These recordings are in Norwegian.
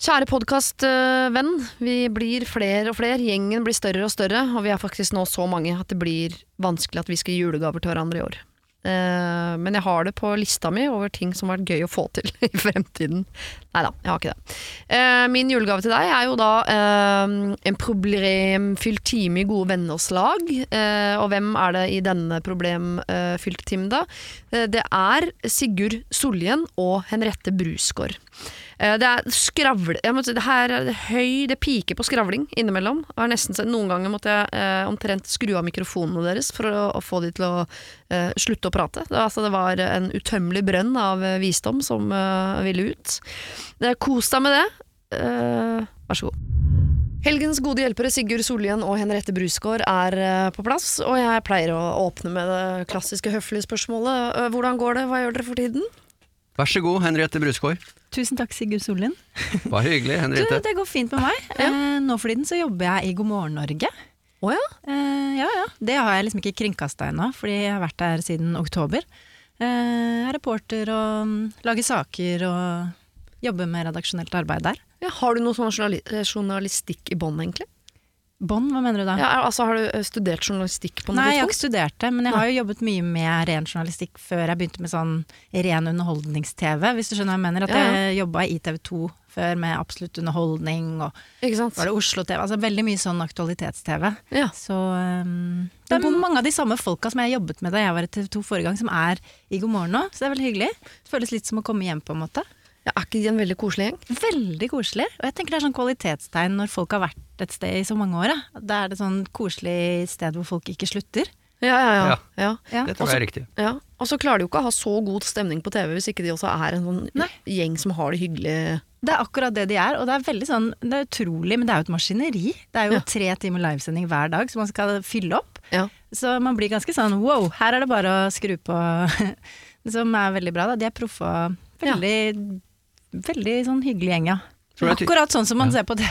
Kjære podkastvenn. Vi blir flere og flere. Gjengen blir større og større. Og vi er faktisk nå så mange at det blir vanskelig at vi skal gi julegaver til hverandre i år. Eh, men jeg har det på lista mi over ting som har vært gøy å få til i fremtiden. Nei da, jeg har ikke det. Eh, min julegave til deg er jo da eh, en problemfylt time i gode venners lag. Eh, og hvem er det i denne problemfylte timen, da? Eh, det er Sigurd Soljen og Henriette Brusgaard. Eh, Det er skravl... Si, det her er høy, det piker på skravling innimellom. nesten, noen ganger måtte jeg eh, omtrent skru av mikrofonene deres for å, å få de til å eh, slutte å prate. Det, altså, det var en utømmelig brønn av eh, visdom som eh, ville ut. Eh, Kos deg med det. Vær så god. Helgens gode hjelpere Sigurd Sollien og Henriette Brusgaard er på plass, og jeg pleier å åpne med det klassiske høflige spørsmålet. Hvordan går det, hva gjør dere for tiden? Vær så god, Henriette Brusgaard. Tusen takk, Sigurd Sollien. Bare hyggelig, Du, det går fint med meg. Eh, nå for tiden så jobber jeg i God morgen Norge. Å ja? Eh, ja, ja. Det har jeg liksom ikke kringkasta ennå, fordi jeg har vært der siden oktober. Eh, jeg er reporter og mm, lager saker og jobber med redaksjonelt arbeid der. Ja, har du noe sånn journalistikk i bånn, egentlig? Bånd, hva mener du da? Ja, altså, har du eh, studert journalistikk på noe Nei, jeg har ikke studert det, men jeg har jo jobbet mye med ren journalistikk før jeg begynte med sånn ren underholdnings-TV, hvis du skjønner hva jeg mener. At Ja, ja. jeg jobba i TV 2 før med absolutt underholdning, og Ikke sant? var det Oslo TV, altså veldig mye sånn aktualitets-TV. Ja. Så um, det er mange av de samme folka som jeg jobbet med da jeg var i TV 2 forrige gang, som er i God morgen nå. Så det er veldig hyggelig. Det føles litt som å komme hjem, på en måte. Ja, er ikke de en veldig koselig gjeng? Veldig koselig. Og jeg tenker det er sånn kvalitetstegn når folk har vært et sted i så mange år. Ja. Da er det sånn koselig sted hvor folk ikke slutter. Ja, ja, ja. Ja. Det tror jeg er riktig. ja. Og så klarer de jo ikke å ha så god stemning på TV hvis ikke de også er en sånn Nei. gjeng som har det hyggelig. Det er akkurat det de er, og det er veldig sånn, det er utrolig, men det er jo et maskineri. Det er jo Ja. tre timer livesending hver dag som man skal fylle opp. Ja. Så man blir ganske sånn wow, her er det bare å skru på. som er veldig bra, da. De er proffe og veldig, veldig sånn hyggelig gjeng, ja. Akkurat sånn som man ser på TV.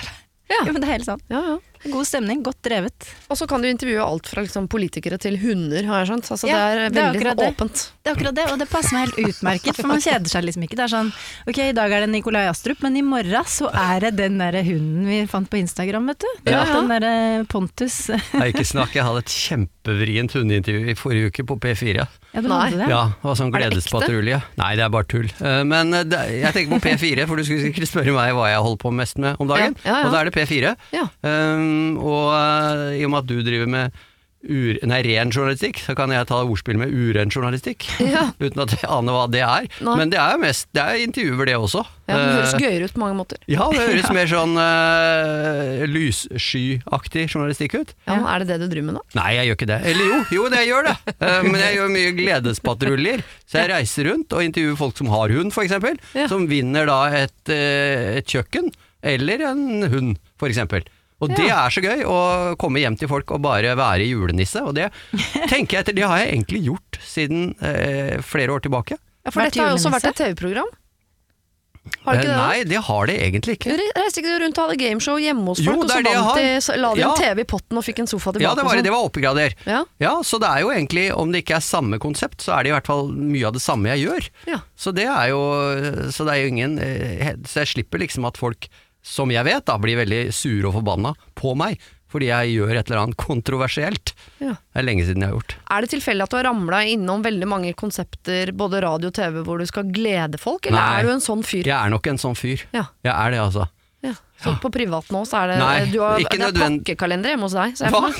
Ja. Jo, men det er helt sant. Ja, ja. God stemning, godt drevet. Og så kan du intervjue alt fra liksom, politikere til hunder, har jeg skjønt. Altså, Ja, det er det er veldig det. åpent. Det er akkurat det, og det passer meg helt utmerket, for man kjeder seg liksom ikke. Det er sånn, ok, i dag er det Nikolai Astrup, men i morgen så er det den derre hunden vi fant på Instagram, vet du. Ja, ja. Den derre Pontus. Nei, ikke snakk, jeg hadde et kjempevrient hundeintervju i forrige uke på P4. Ja, du Nei. hadde det? Ja, det var sånn det ekte? gledespatrulje. Nei, det er bare tull. Eh, Men eh, jeg tenker på P4, for du skulle sikkert spørre meg hva jeg holder på mest med om dagen. Ja, ja, ja. Og da er det P4. Ja. Um, og eh, i og med at du driver med ur, nei, ren journalistikk, så kan jeg ta ordspill med uren journalistikk. Ja. Uten at jeg aner hva det er. Nei. Men det er jo mest Det er intervjuer, det også. Ja, det høres Eh, gøyere ut på mange måter. ja, det høres mer sånn uh, lysskyaktig journalistikk ut. Ja, men Er det det du driver med nå? Nei, jeg gjør ikke det. Eller jo, jo det jeg gjør det. Uh, men jeg gjør mye gledespatruljer. Så jeg reiser rundt og intervjuer folk som har hund, f.eks. Ja. Som vinner da et, uh, et kjøkken, eller en hund, f.eks. Og det er så gøy å komme hjem til folk og bare være julenisse. Og det tenker jeg etter, det har jeg egentlig gjort siden eh, flere år tilbake. Ja, For dette har jo også vært et TV-program. Har det ikke Eh, det? Nei, det har det egentlig ikke. Reiste ikke du rundt og hadde gameshow hjemme hos Jo, folk, og det så det jeg vant har. de, så la de Ja. en TV i potten og fikk en sofa tilbake? Ja, det var, og det sånn? var oppgrader. Ja. Ja, så det er jo egentlig, om det ikke er samme konsept, så er det i hvert fall mye av det samme jeg gjør. Ja. Så det er jo, så det er jo ingen eh, Så jeg slipper liksom at folk, som jeg vet, da, blir veldig sure og forbanna på meg. Fordi jeg gjør et eller annet kontroversielt. Ja. Det er lenge siden jeg har gjort. Er det tilfeldig at du har ramla innom veldig mange konsepter, både radio og TV, hvor du skal glede folk, eller Nei. er du en sånn fyr? Jeg er nok en sånn fyr. Ja. Jeg er det, altså. Så på privat nå, så er det Nei, du har, ikke Det er pakkekalender hjemme hos deg. Så jeg Hva?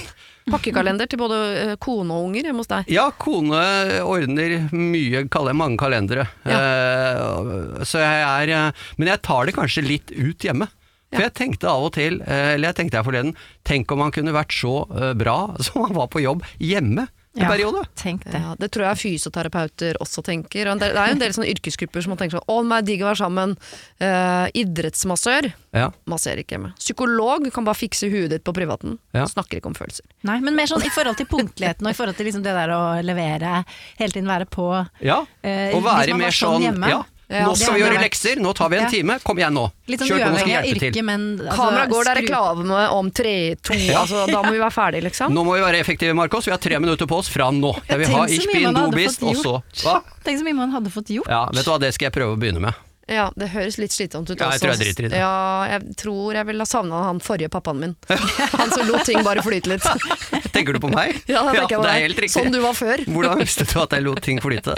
Pakkekalender til både eh, kone og unger hjemme hos deg. Ja, kone ordner mye, kal- mange kalendere. Eh, så jeg er eh, Men jeg tar det kanskje litt ut hjemme. For jeg tenkte av og til, eh, eller jeg tenkte her forleden, tenk om han kunne vært så eh, bra som han var på jobb hjemme Ja. periode. Tenk det. Ja, det tror jeg fysioterapeuter også tenker. Og det er jo en del sånne yrkesgrupper som tenker sånn Å, det er digg å være sammen. Uh, idrettsmassør Ja. masserer ikke hjemme. Psykolog kan bare fikse huet ditt på privaten. Ja. Snakker ikke om følelser. Nei, men mer sånn i forhold til punktligheten og i forhold til liksom det der å levere, hele tiden være på. ja. uh, Og være mer sånn sånn hjemme. ja. Ja, Nå skal vi gjøre vært- lekser, nå tar vi en Ja. time. Kom igjen nå. Litt sånn Kjør på, nå skal uavhengig av hjelpe yrke, til. men altså, Kamera går, det er reklame om tre, to Ja. altså, Da må vi være ferdige, liksom. Nå må vi være effektive, Markus, Vi har tre minutter på oss fra nå. Jeg vil ha Ich bin man du bist, fått og så Tenk så mye man hadde fått gjort. Ja, vet du hva, det skal jeg prøve å begynne med. Ja, det høres litt slitsomt ut Ja, jeg tror jeg driter i det. Ja, jeg tror jeg ville ha savna han forrige pappaen min. Han som lot ting bare flyte litt. Tenker du på meg? Ja, da tenker det er helt riktig. Sånn du var før. Hvordan visste du at jeg lot ting flyte?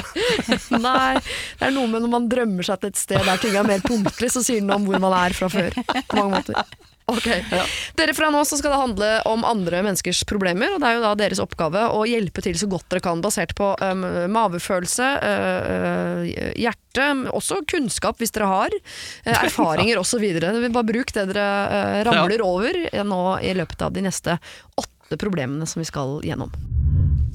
Nei, det er noe med når man drømmer seg til et sted der ting er mer punktlig, så sier den om hvor man er fra før. På mange måter. Ok. Dere Fra nå så skal det handle om andre menneskers problemer, og det er jo da deres oppgave å hjelpe til så godt dere kan, basert på um, mavefølelse, uh, hjerte, også kunnskap hvis dere har, uh, erfaringer osv. Bare bruk det dere uh, ramler over eh, nå i løpet av de neste åtte problemene som vi skal gjennom.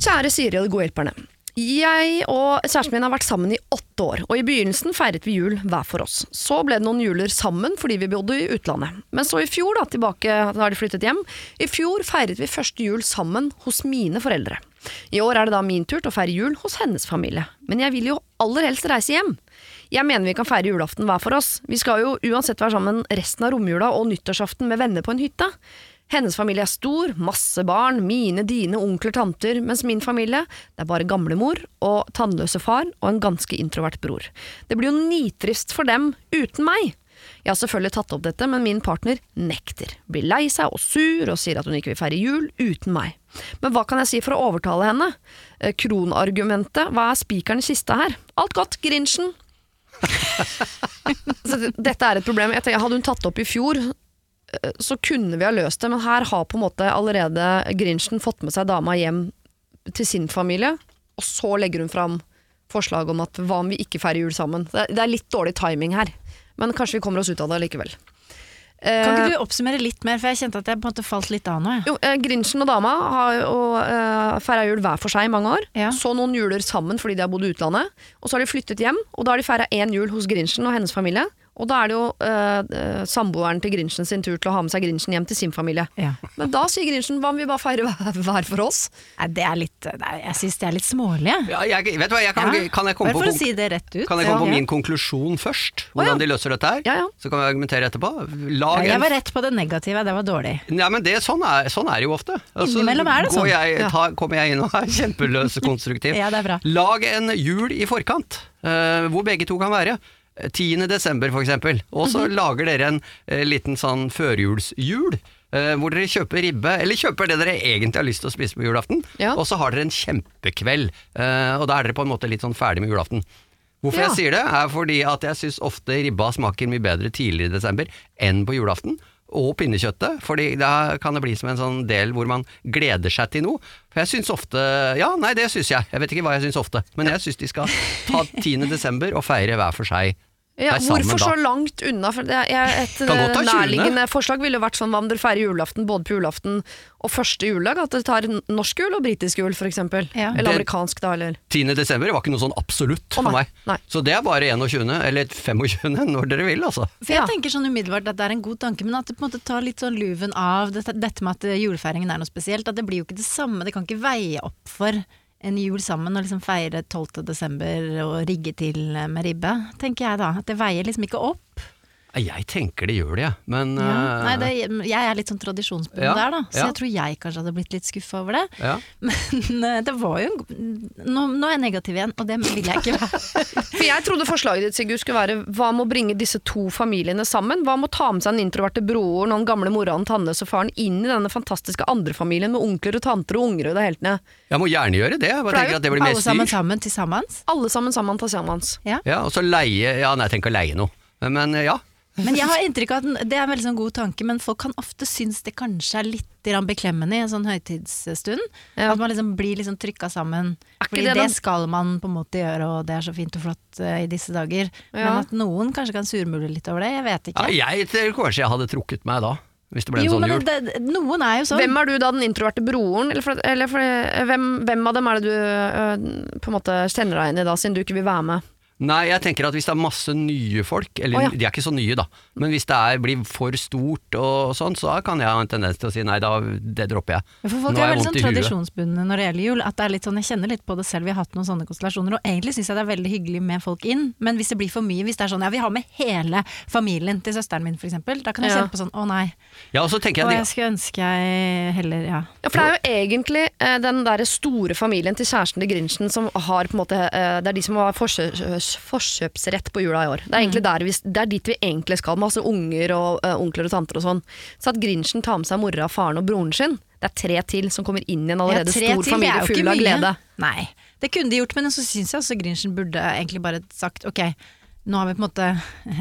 Kjære Siri og de gode hjelperne. Jeg og kjæresten min har vært sammen i åtte år, og i begynnelsen feiret vi jul hver for oss. Så ble det noen juler sammen fordi vi bodde i utlandet. Men så i fjor, da, tilbake, da har de flyttet hjem, i fjor feiret vi første jul sammen hos mine foreldre. I år er det da min tur til å feire jul hos hennes familie, men jeg vil jo aller helst reise hjem. Jeg mener vi kan feire julaften hver for oss. Vi skal jo uansett være sammen resten av romjula og nyttårsaften med venner på en hytte. Hennes familie er stor, masse barn, mine, dine, onkler, tanter, mens min familie, det er bare gamlemor og tannløse far og en ganske introvert bror. Det blir jo nitrist for dem uten meg. Jeg har selvfølgelig tatt opp dette, men min partner nekter. Blir lei seg og sur og sier at hun ikke vil feire jul uten meg. Men hva kan jeg si for å overtale henne? Eh, Kronargumentet, hva er spikeren i kista her? Alt godt, Grinchen. Dette er et problem. Jeg tenker, hadde hun tatt det opp i fjor, så kunne vi ha løst det, men her har på en måte allerede Grinchen fått med seg dama hjem til sin familie, og så legger hun fram forslag om at hva om vi ikke feirer jul sammen. Det er, litt dårlig timing her, men kanskje vi kommer oss ut av det likevel. Kan ikke du oppsummere litt mer, for jeg kjente at jeg på en måte falt litt av nå. Jo, eh, Grinchen og dama har uh, feira jul hver for seg i mange år. Ja. Så noen juler sammen fordi de har bodd i utlandet. Og så har de flyttet hjem, og da har de feira én jul hos Grinchen og hennes familie. Og da er det jo eh, eh, samboeren til Grinchen sin tur til å ha med seg Grinchen hjem til sin familie. Ja. Men da sier Grinchen hva om vi bare feirer hver, for oss? Nei, det er litt, nei, jeg syns det er litt smålig. jeg. Ja, jeg, vet du hva, jeg kan, Ja. kan jeg komme på, si det rett ut. kan jeg komme på Ja. min konklusjon først? Hvordan de løser dette her? Ja, ja. Så kan vi argumentere etterpå. Ja, Lag jeg var rett på det negative, det var dårlig. Ja, men det, sånn, er, sånn er det jo ofte. Innimellom er det sånn. Jeg, ta, kommer jeg inn og er kjempeløs konstruktiv. Ja, det er bra. Lag en jul i forkant, uh, hvor begge to kan være. 10. desember eksempel. Og mm så lager dere en eh, liten sånn førjulsjul. eh, hvor dere kjøper ribbe, eller kjøper det dere egentlig har lyst til å spise på julaften. Ja. Og så har dere en kjempekveld, eh, og da er dere på en måte litt sånn ferdig med julaften. Hvorfor Ja. jeg sier det, er fordi at jeg syns ofte ribba smaker mye bedre tidligere i desember enn på julaften. Og pinnekjøttet, fordi da kan det bli som en sånn del hvor man gleder seg til noe. For jeg syns ofte Ja, nei, det syns jeg. Jeg vet ikke hva jeg syns ofte, men jeg syns de skal ta 10. desember og feire hver for seg. Ja, hvorfor så langt unna? For det er, jeg- et 20.. nærliggende forslag ville jo vært sånn hva om dere feirer julaften både på julaften og første juledag? At dere tar norsk jul og britisk jul, for eksempel. Ja. Eller Det- amerikansk, da. Eller. 10. desember var ikke noe sånn absolutt oh, for meg. nei. Så det er bare 21. eller 25. når dere vil, altså. For jeg Ja. tenker sånn umiddelbart at det er en god tanke, men at det på en måte tar litt sånn luven av dette, dette med at eh, julefeiringen er noe spesielt. At det blir jo ikke det samme. Det kan ikke veie opp for en jul sammen og liksom feire 12. desember og rigge til eh, med ribbe, tenker jeg da. At det veier liksom ikke opp. Jeg tenker det gjør det, jeg. Men Ja. eh, Nei, det, jeg er litt sånn tradisjonsbundet Ja, der, da. Så ja. jeg tror jeg kanskje hadde blitt litt skuffa over det. ja. Men eh, det var jo en nå, nå er jeg negativ igjen, og det vil jeg ikke være. For jeg trodde forslaget ditt Sigurd, skulle være hva med å bringe disse to familiene sammen? Hva med å ta med seg den introverte broren og den gamle mora og den tannløse faren inn i denne fantastiske andrefamilien med onkler og tanter og unger og det heltene? Jeg må gjerne gjøre det. Jeg bare er tenker at det blir mer Alle sammen sammen til sammens? Alle sammen sammen til sammens. Ja, og så leie Ja, nei, tenk å leie noe. Men eh, ja. Men jeg har inntrykk av at det er en veldig sånn god tanke, men folk kan ofte synes det kanskje er litt beklemmende i en sånn høytidsstund. Ja. At man liksom blir liksom trykka sammen. Fordi det det, skal man på en måte gjøre, og det er så fint og flott uh, i disse dager. Ja. Men at noen kanskje kan surmule litt over det, jeg vet ja ikke. jeg tror kanskje jeg hadde trukket meg da, hvis det ble en jo, sånn men jul. det, det, noen er jo sånn. Hvem er du da, den introverte broren? Eller, for, eller for, hvem, hvem av dem er det du øh, på en måte kjenner deg inn i da, siden du ikke vil være med? Nei, jeg tenker at hvis det er masse nye folk, eller Å, ja. de er ikke så nye da, men hvis det er, blir for stort og sånn, så kan jeg ha en tendens til å si nei, da, det dropper jeg. For Nå folk har er jeg veldig vondt sånn i huet. tradisjonsbundne når det gjelder jul. At det er litt sånn, Jeg kjenner litt på det selv, vi har hatt noen sånne konstellasjoner. Og egentlig syns jeg det er veldig hyggelig med folk inn, men hvis det blir for mye, hvis det er sånn ja, vi har med hele familien til søsteren min f.eks., da kan jeg Ja. kjenne på sånn å nei. Ja, og så tenker Og jeg, jeg skulle ønske jeg heller ja. Ja, for det er jo egentlig eh, den der store familien til kjæresten til Grinchen som har på en måte eh, Det er de som har forkjørsrett forkjøps, forkjøpsrett på jula i år. Det er egentlig der vi, det er dit vi egentlig skal. Masse unger og uh, onkler og tanter og sånn. Så at Grinchen tar med seg mora, faren og broren sin, det er tre til som kommer inn i en allerede ja, stor til, familie full av glede. Nei, det kunne de gjort, men så syns jeg også Grinchen burde egentlig bare sagt ok, nå har vi på en måte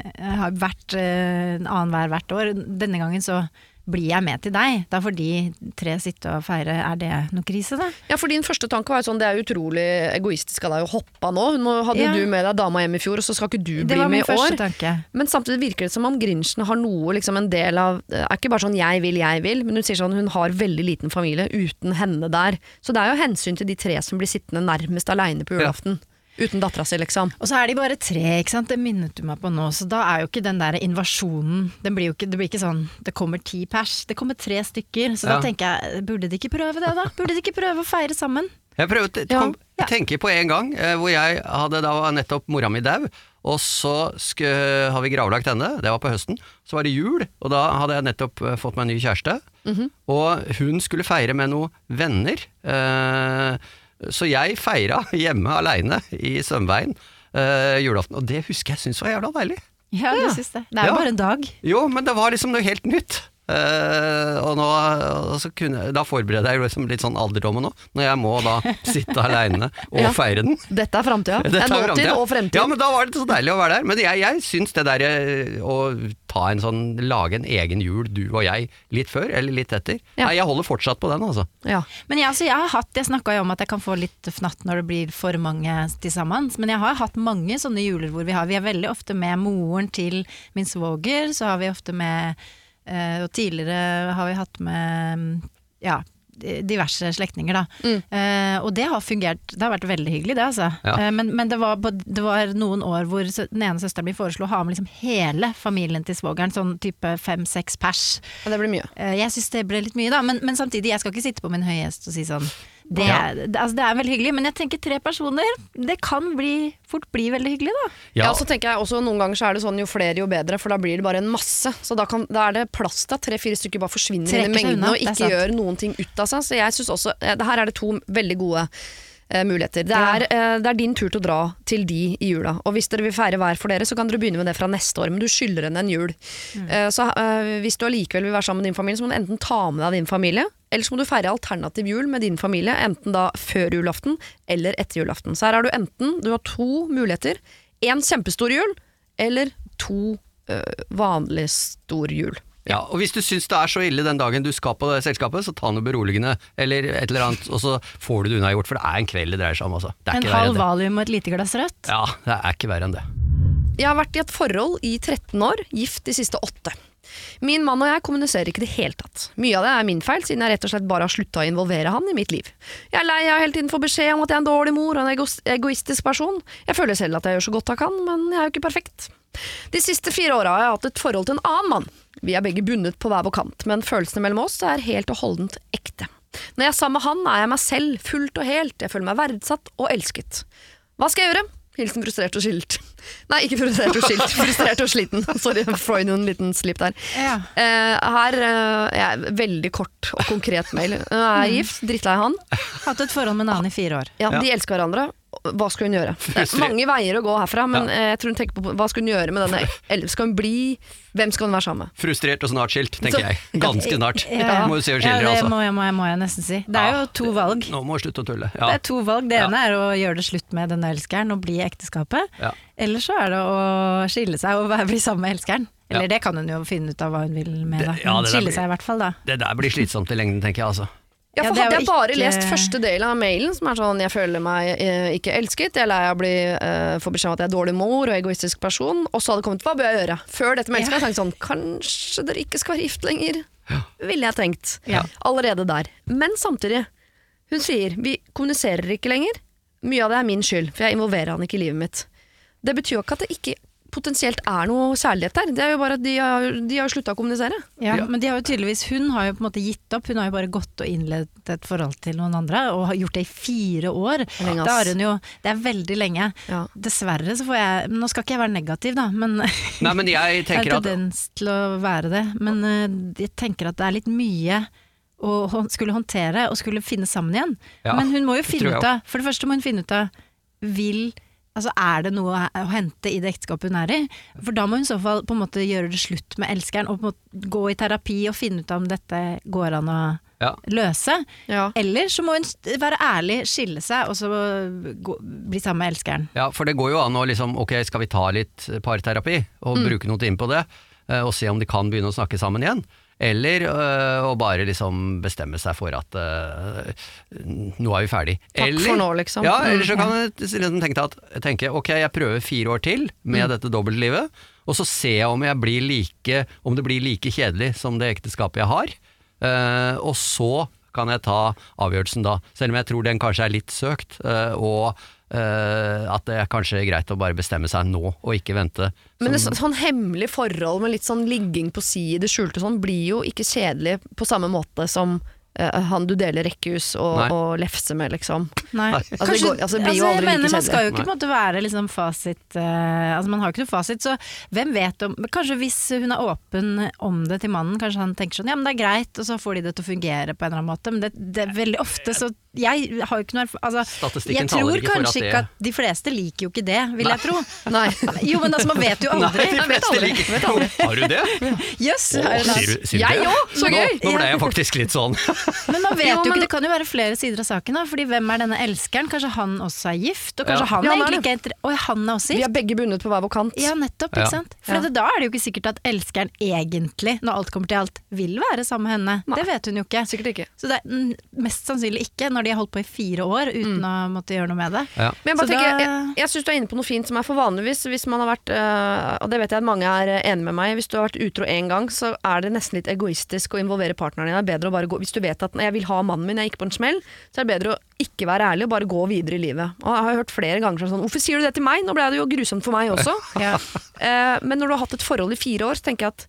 vært eh, annenhver hvert år. Denne gangen så blir jeg med til deg. Da får de tre sitte og feire. Er det noe krise, da? Ja, for din første tanke var jo sånn, det er utrolig egoistisk av deg å hoppe av nå. Nå hadde Ja. du med deg dama hjem i fjor, og så skal ikke du bli med i år. første tanke. Men samtidig virker det som om Grinchen har noe, liksom en del av Er ikke bare sånn 'jeg vil, jeg vil', men hun sier sånn hun har veldig liten familie uten henne der. Så det er jo hensyn til de tre som blir sittende nærmest aleine på Ja. Uten dattera si, liksom. Og så er de bare tre, ikke sant. Det minnet du meg på nå. Så da er jo ikke den der invasjonen den blir jo ikke, Det blir ikke sånn det kommer ti pers. Det kommer tre stykker. Så Ja. da tenker jeg, burde de ikke prøve det, da? Burde de ikke prøve å feire sammen? Jeg prøvde å Ja, ja. tenke på en gang eh, hvor jeg hadde da nettopp mora mi dau, og så har vi gravlagt henne, det var på høsten. Så var det jul, og da hadde jeg nettopp eh, fått meg en ny kjæreste. Og hun skulle feire med noen venner. eh, så jeg feira hjemme aleine i Sømveien uh, julaften, og det husker jeg syns var jævla deilig. Ja, du syns det. Det er jo Ja. bare en dag. Jo, men det var liksom noe helt nytt. Eh, og nå, altså, kunne, da forbereder jeg liksom litt sånn alderdommen nå, når jeg må da sitte aleine og Ja. feire den. Dette er framtida. Det er nåtid fremtiden. og fremtid. Ja, men da var det så deilig å være der. Men jeg, jeg syns det der eh, å ta en sånn, lage en egen jul, du og jeg, litt før eller litt etter. Ja. Nei, jeg holder fortsatt på den, altså. Ja. Men jeg, altså, jeg har hatt, jeg snakka jo om at jeg kan få litt fnatt når det blir for mange til sammen. Men jeg har hatt mange sånne juler hvor vi har Vi er veldig ofte med moren til min svoger, så har vi ofte med Og tidligere har vi hatt med ja, diverse slektninger, da. Mm. Eh, og det har fungert. Det har vært veldig hyggelig, det, altså. Ja. Eh, men men det, var, det var noen år hvor den ene søsteren min foreslo å ha med liksom hele familien til svogeren, sånn type fem-seks pers. Og det ble mye. Eh, Jeg syns det ble litt mye, da, men, men samtidig, jeg skal ikke sitte på min høye hest og si sånn det, Ja. det, altså, det er veldig hyggelig, men jeg tenker tre personer, det kan bli, fort bli veldig hyggelig, da. Ja. Ja, så tenker jeg også Noen ganger så er det sånn jo flere jo bedre, for da blir det bare en masse. Så da, kan, da er det plass til at tre-fire stykker bare forsvinner inn i mengden unna, og ikke gjør noen ting ut av seg. Så jeg synes også eh, det Her er det to veldig gode muligheter. Det Ja. er, eh, det er din tur til å dra til de i jula. Og hvis dere vil feire hver for dere, så kan dere begynne med det fra neste år. Men du skylder henne en jul. Mm. Eh, så eh, hvis du allikevel vil være sammen med din familie, så må du enten ta med deg din familie, eller så må du feire alternativ jul med din familie, enten da før julaften eller etter julaften. Så her har du enten du har to muligheter. En kjempestor jul, eller to eh, vanlig stor jul. Ja, og hvis du syns det er så ille den dagen du skal på det selskapet, så ta noe beroligende, eller et eller annet, og så får du det unnagjort, for det er en kveld det dreier seg om, altså. Det er En ikke halv valium og et lite glass rødt. Ja, det er ikke verre enn det. Jeg har vært i et forhold i 13 år, gift de siste åtte. Min mann og jeg kommuniserer ikke i det hele tatt. Mye av det er min feil, siden jeg rett og slett bare har slutta å involvere han i mitt liv. Jeg er lei av hele tiden å få beskjed om at jeg er en dårlig mor og en egoistisk person. Jeg føler selv at jeg gjør så godt jeg kan, men jeg er jo ikke perfekt. De siste fire åra har jeg hatt et forhold til en annen mann. Vi er begge bundet på hver vår kant, men følelsene mellom oss er helt og holdent ekte. Når jeg er sammen med han, er jeg meg selv, fullt og helt. Jeg føler meg verdsatt og elsket. Hva skal jeg gjøre? Hilsen frustrert og skilt. Nei, ikke frustrert og skilt. frustrert og sliten. Sorry, Freud en liten slip der. Ja. Uh, her eh, er veldig kort og konkret mail. Hun er gift, drittlei han. Hatt et forhold med en annen i fire år. Ja, Ja. De elsker hverandre. Hva skal hun gjøre? Det er mange veier å gå herfra, men ja. jeg tror hun tenker på hva skal hun gjøre med denne Eller skal hun bli Hvem skal hun være sammen med? Frustrert og snart skilt, tenker Så- jeg. Ganske snart. Ja. Må du se og Ja, skildre, det altså. må jeg, må, jeg, må jeg nesten si. Det er Ja. jo to valg. Nå må du slutte å tulle. Det er to valg. Det Ja. ene er å gjøre det slutt med denne elskeren og bli i ekteskapet. Ja. Eller så er det å skille seg og bli sammen med elskeren. Eller Ja. det kan hun jo finne ut av hva hun vil med, Det- da. ja, Men det skille blir- seg i hvert fall, da. Det der blir slitsomt i lengden, tenker jeg altså. Ja, Ja, for Hadde jeg bare ikke- lest første del av mailen, som er sånn 'jeg føler meg eh, ikke elsket', 'jeg er lei av å bli eh, få beskjed om at jeg er dårlig mor og egoistisk person', og så hadde det kommet 'hva bør jeg gjøre?' Før dette mailet, ja. jeg tenkt sånn 'kanskje dere ikke skal være gift lenger', ville jeg tenkt. Ja. Allerede der. Men samtidig, hun sier 'vi kommuniserer ikke lenger', mye av det er min skyld, for jeg involverer han ikke i livet mitt. Det betyr jo ikke at det ikke potensielt er noe kjærlighet der, det er jo bare at de har, de har slutta å kommunisere. Ja, Ja. Men de har jo tydeligvis, hun har jo på en måte gitt opp. Hun har jo bare gått og innledet et forhold til noen andre, og har gjort det i fire år. lenge, ass. Da har hun jo, det er veldig lenge. Ja. Dessverre så får jeg Nå skal ikke jeg være negativ, da, men Nei, men jeg jeg har tenker at tendens til å være det. Men eh, jeg tenker at det er litt mye å skulle håndtere og skulle finne sammen igjen. Ja, Men hun må jo finne ut av For det første må hun finne ut av Vil Altså, Er det noe å hente i det ekteskapet hun er i? For da må hun i så fall på en måte gjøre det slutt med elskeren og på en måte gå i terapi og finne ut om dette går an å Ja. løse. Ja. Eller så må hun være ærlig, skille seg og så gå, bli sammen med elskeren. Ja, for det går jo an å liksom, ok, skal vi ta litt parterapi og bruke noe tid på det, eh, og se om de kan begynne å snakke sammen igjen? Eller øh, å bare liksom bestemme seg for at øh, nå er vi ferdig. Takk eller, for nå, liksom. Ja, Mm, eller så kan jeg liksom tenke, at, tenke ok, jeg prøver fire år til med dette dobbeltlivet, og så ser jeg om, jeg blir like, om det blir like kjedelig som det ekteskapet jeg har. Uh, og så kan jeg ta avgjørelsen da, selv om jeg tror den kanskje er litt søkt, Uh, og eh, at det er kanskje greit å bare bestemme seg nå, og ikke vente. Men det, sånn hemmelig forhold med litt sånn ligging på si i det skjulte sånn, blir jo ikke kjedelig på samme måte som uh, han du deler rekkehus og, og lefse med, liksom. Nei. Altså, det går- altså, det blir jo jeg aldri like kjedelig. Man skal jo ikke på en måte være liksom fasit uh, Altså Man har jo ikke noe fasit, så hvem vet om men Kanskje hvis hun er åpen om det til mannen, kanskje han tenker sånn ja, men det er greit, og så får de det til å fungere på en eller annen måte. Men det, det er veldig ofte så Jeg har jo ikke noe altså, Statistikken Jeg tror taler ikke for at kanskje det- ikke at de fleste liker jo ikke det, vil jeg tro. Nei. Jo, men altså, man vet jo aldri. Nei, de fleste aldri. liker- ikke det. Har du det? Jøss! Yes, sier sier Jeg òg, så Nå- gøy! Nå ble jeg faktisk litt sånn. Men man vet Jo, jo ikke, det kan jo være flere sider av saken. Da, fordi hvem er denne elskeren? Kanskje han også er gift? Og kanskje Ja. han Ja, er egentlig ikke er Og han er også Vi gift? er begge bundet på hver vår kant. Ja, nettopp. Ja. ikke sant? For Ja. da er det jo ikke sikkert at elskeren egentlig, når alt kommer til alt, vil være sammen med henne. Nei. Det vet hun jo ikke. Sikkert ikke. Så det er mest sannsynlig ikke, når de har holdt på i fire år uten å måtte gjøre noe med det. Ja. Men jeg bare Så tenker, da- jeg, jeg syns du er inne på noe fint som er for vanligvis hvis man har vært øh, Og det vet jeg at mange er øh, enig med meg. Hvis du har vært utro én gang, så er det nesten litt egoistisk å involvere partneren din. Det er bedre å bare gå Hvis du vet at jeg vil ha mannen min, jeg gikk på en smell, så er det bedre å ikke være ærlig og bare gå videre i livet. Og jeg har hørt flere ganger sånn Hvorfor sier du det til meg? Nå ble det jo grusomt for meg også. Ja. Eh, men når du har hatt et forhold i fire år, så tenker jeg at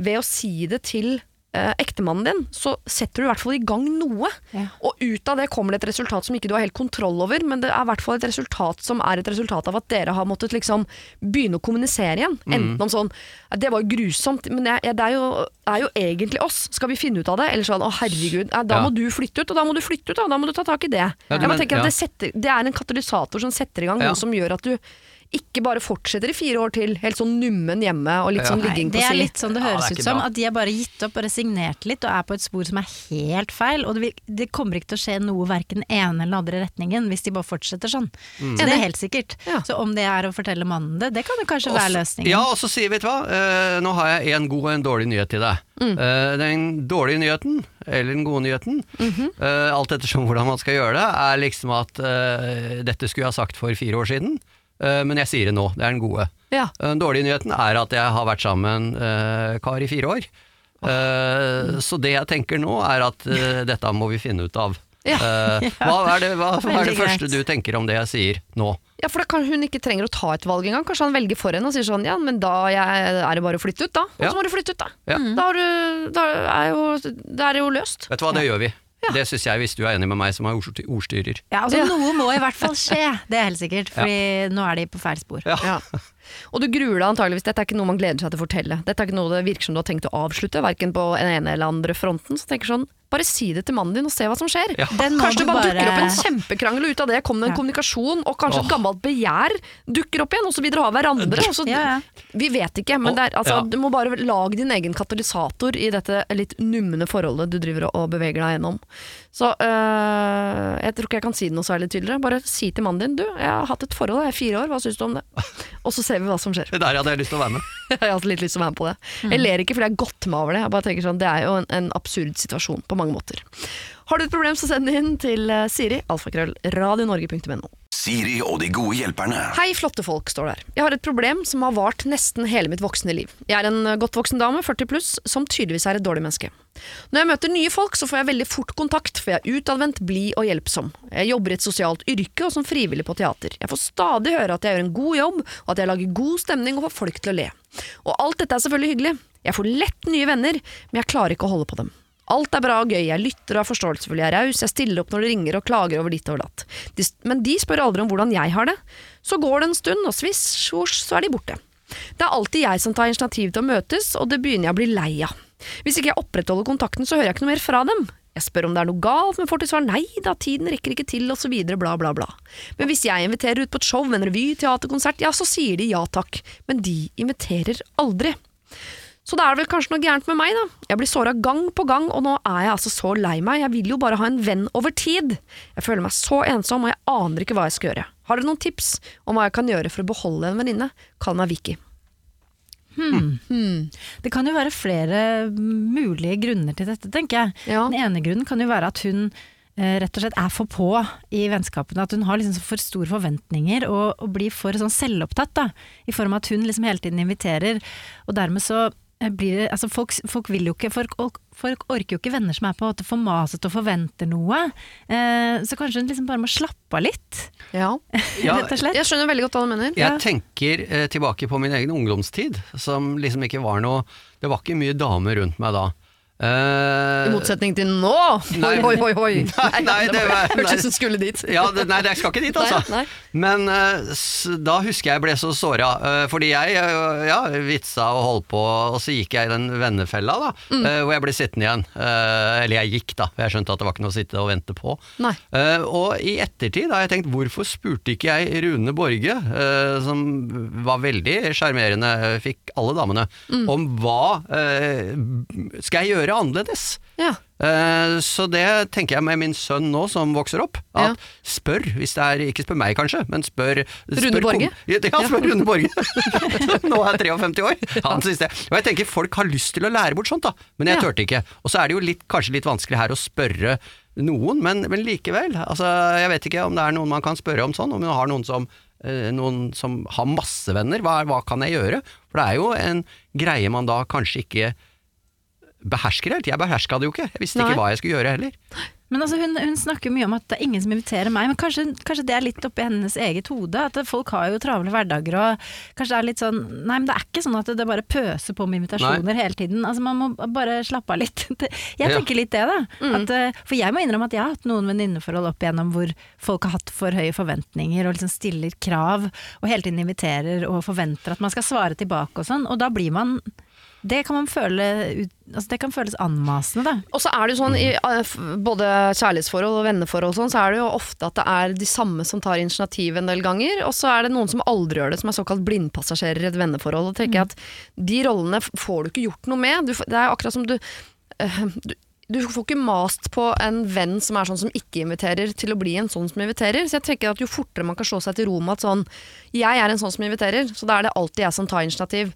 ved å si det til eh, ektemannen din, så setter du i hvert fall i gang noe. Ja. Og ut av det kommer det et resultat som ikke du har helt kontroll over, men det er i hvert fall et resultat som er et resultat av at dere har måttet liksom begynne å kommunisere igjen. Enten om sånn Det var jo grusomt, men det er, det er, jo, er jo egentlig oss. Skal vi finne ut av det? Eller sånn å herregud, da Ja. må du flytte ut, og da må du flytte ut, og da må du ta tak i det. Ja, du jeg men- tenker at det, setter, det er en katalysator som setter i gang noe som gjør at du ikke bare fortsetter i fire år til, helt sånn nummen hjemme og litt Ja. sånn ligging på det er litt sånn det Ja, høres det er ut som. bra. At de har bare gitt opp og resignert litt og er på et spor som er helt feil. Og det, vil, det kommer ikke til å skje noe verken ene eller andre retningen hvis de bare fortsetter sånn. Mm. Så det er helt sikkert. Ja. Så om det er å fortelle mannen det, det kan jo kanskje være løsningen. Ja, og så sier vet du hva, uh, nå har jeg en god og en dårlig nyhet til deg. Mm. Uh, den dårlige nyheten, eller den gode nyheten, mm -hmm. uh, alt ettersom hvordan man skal gjøre det, er liksom at dette skulle jeg ha sagt for fire år siden, men jeg sier det nå, det er den gode. Ja. Den dårlige nyheten er at jeg har vært sammen med en eh, kar i fire år. Eh, Så det jeg tenker nå er at eh, dette må vi finne ut av. Ja. Eh, hva er det, hva, hva er det første du tenker om det jeg sier nå? Ja, for da kan hun ikke trenger å ta et valg engang. Kanskje han velger for henne og sier sånn ja, men da jeg, er det bare å flytte ut, da. Og Ja. må du flytte ut, da. Ja. Da, har du, da er jo, det er jo løst. Vet du hva, det gjør vi. Det syns jeg, hvis du er enig med meg som er ordstyrer. Ja, altså Ja. Noe må i hvert fall skje, det er helt sikkert. Fordi nå er de på feil spor. Ja. Ja. Og du gruer deg antageligvis. Dette er ikke noe man gleder seg til å fortelle. Dette er ikke noe det virker som du har tenkt å avslutte, verken på den ene eller andre fronten. Så tenker sånn, bare si det til mannen din og se hva som skjer. Ja. Den Kanskje det du bare, dukker opp en kjempekrangel, og ut av det kommer det en Ja. kommunikasjon, og kanskje oh. et gammelt begjær dukker opp igjen, og så vil dere ha hverandre. Og så, Ja, ja. Vi vet ikke, men det er, altså, ja. du må bare lage din egen katalysator i dette litt numne forholdet du driver og beveger deg gjennom. Så øh, jeg tror ikke jeg kan si det noe særlig tydeligere. Bare si til mannen din du, jeg har hatt et forhold, jeg er fire år, hva syns du om det? Og så ser vi hva som skjer. Det der hadde jeg lyst til å være med. Jeg har hatt litt lyst til å være med på det. Jeg ler ikke fordi jeg har gått meg over det. Jeg bare tenker sånn, Det er jo en, en absurd situasjon på mange måter. Har du et problem, så send det inn til eh, Siri, alfakrøll, radionorge.no. Siri og de gode hjelperne. Hei, flotte folk, står der. Jeg har et problem som har vart nesten hele mitt voksne liv. Jeg er en godt voksen dame, 40 pluss, som tydeligvis er et dårlig menneske. Når jeg møter nye folk, så får jeg veldig fort kontakt, for jeg er utadvendt, blid og hjelpsom. Jeg jobber i et sosialt yrke og som frivillig på teater. Jeg får stadig høre at jeg gjør en god jobb, og at jeg lager god stemning og får folk til å le. Og alt dette er selvfølgelig hyggelig. Jeg får lett nye venner, men jeg klarer ikke å holde på dem. Alt er bra og gøy, jeg lytter og er forståelsesfull, jeg er raus, jeg stiller opp når det ringer og klager over ditt og datt. Men de spør aldri om hvordan jeg har det. Så går det en stund, og sviss, svosj, så er de borte. Det er alltid jeg som tar initiativ til å møtes, og det begynner jeg å bli lei av. Hvis ikke jeg opprettholder kontakten, så hører jeg ikke noe mer fra dem. Jeg spør om det er noe galt, men får til svar nei da, tiden rekker ikke til, videre, bla, bla, bla. Men hvis jeg inviterer ut på et show, en revy, teaterkonsert, ja, så sier de ja takk. Men de inviterer aldri. Så da er det vel kanskje noe gærent med meg, da. Jeg blir såra gang på gang, og nå er jeg altså så lei meg. Jeg vil jo bare ha en venn over tid. Jeg føler meg så ensom, og jeg aner ikke hva jeg skal gjøre. Har dere noen tips om hva jeg kan gjøre for å beholde en venninne? Kall meg Vicky. Det kan jo være flere mulige grunner til dette, tenker jeg. Ja. Den ene grunnen kan jo være at hun eh, rett og slett er for på i vennskapene. At hun har liksom for store forventninger og, og blir for sånn selvopptatt. Da, I form av at hun liksom hele tiden inviterer. Og dermed så blir det altså folk, folk vil jo ikke folk, folk orker jo ikke venner som er på en måte for masete og forventer noe. Eh, så kanskje hun liksom bare må slappe av litt, Ja. Ja, rett og slett. Jeg skjønner veldig godt hva du mener. Jeg tenker eh, tilbake på min egen ungdomstid, som liksom ikke var noe Det var ikke mye damer rundt meg da. Eh, I motsetning til nå! Nei. Oi, oi, oi! Nei, nei, det var- Hørtes ut som skulle dit. ja, det, nei, jeg skal ikke dit, altså. Nei, nei. Men uh, da husker jeg ble så såra, uh, fordi jeg eh, ja, vitsa og holdt på, og så gikk jeg i den vennefella, da, Mm. eh, hvor jeg ble sittende igjen. Eh, eller jeg gikk, da, for jeg skjønte at det var ikke noe å sitte og vente på. Nei. Eh, og i ettertid har jeg tenkt, hvorfor spurte ikke jeg Rune Borge, eh, som var veldig sjarmerende, eh, fikk alle damene, Mm. om hva eh, skal jeg gjøre annerledes? Ja. Eh, Så det tenker jeg med min sønn nå som vokser opp. At Ja. Spør, hvis det er Ikke spør meg kanskje, men spør Rune Borge? Ja, spør Rune Borge. nå er jeg 53 år. Han synes det. Og jeg tenker folk har lyst til å lære bort sånt, da. Men jeg turte ikke. Og så er det jo litt, kanskje litt vanskelig her å spørre noen, men, men likevel. Altså, jeg vet ikke om det er noen man kan spørre om sånn, om man har noen som eh, noen som har masse venner, hva, hva kan jeg gjøre? For det er jo en greie man da kanskje ikke behersker helt. Jeg beherska det jo ikke. Jeg visste Nei. ikke hva jeg skulle gjøre heller. Men altså, hun, hun snakker mye om at det er ingen som inviterer meg, men kanskje, kanskje det er litt oppi hennes eget hode? At folk har jo travle hverdager og kanskje det er litt sånn Nei, men det er ikke sånn at det bare pøser på med invitasjoner hele tiden. Altså Man må bare slappe av litt. Jeg tenker litt det, da. At, eh, for jeg må innrømme at jeg har hatt noen venninneforhold opp igjennom hvor folk har hatt for høye forventninger og liksom stiller krav og hele tiden inviterer og forventer at man skal svare tilbake og sånn, og da blir man det kan føle altså det kan føles anmasende, da. Og så er det jo sånn i eh, både kjærlighetsforhold og venneforhold sånn, så er det jo ofte at det er de samme som tar initiativ en del ganger, og så er det noen som aldri gjør det, som er såkalt blindpassasjerer i et venneforhold. Og tenker jeg at de rollene får du ikke gjort noe med. Du, det er akkurat som du, eh, du du får ikke mast på en venn som er sånn som ikke inviterer, til å bli en sånn som inviterer. Så jeg tenker at jo fortere man kan slå seg til ro med at sånn Jeg er en sånn som inviterer, så da er det alltid jeg som tar initiativ.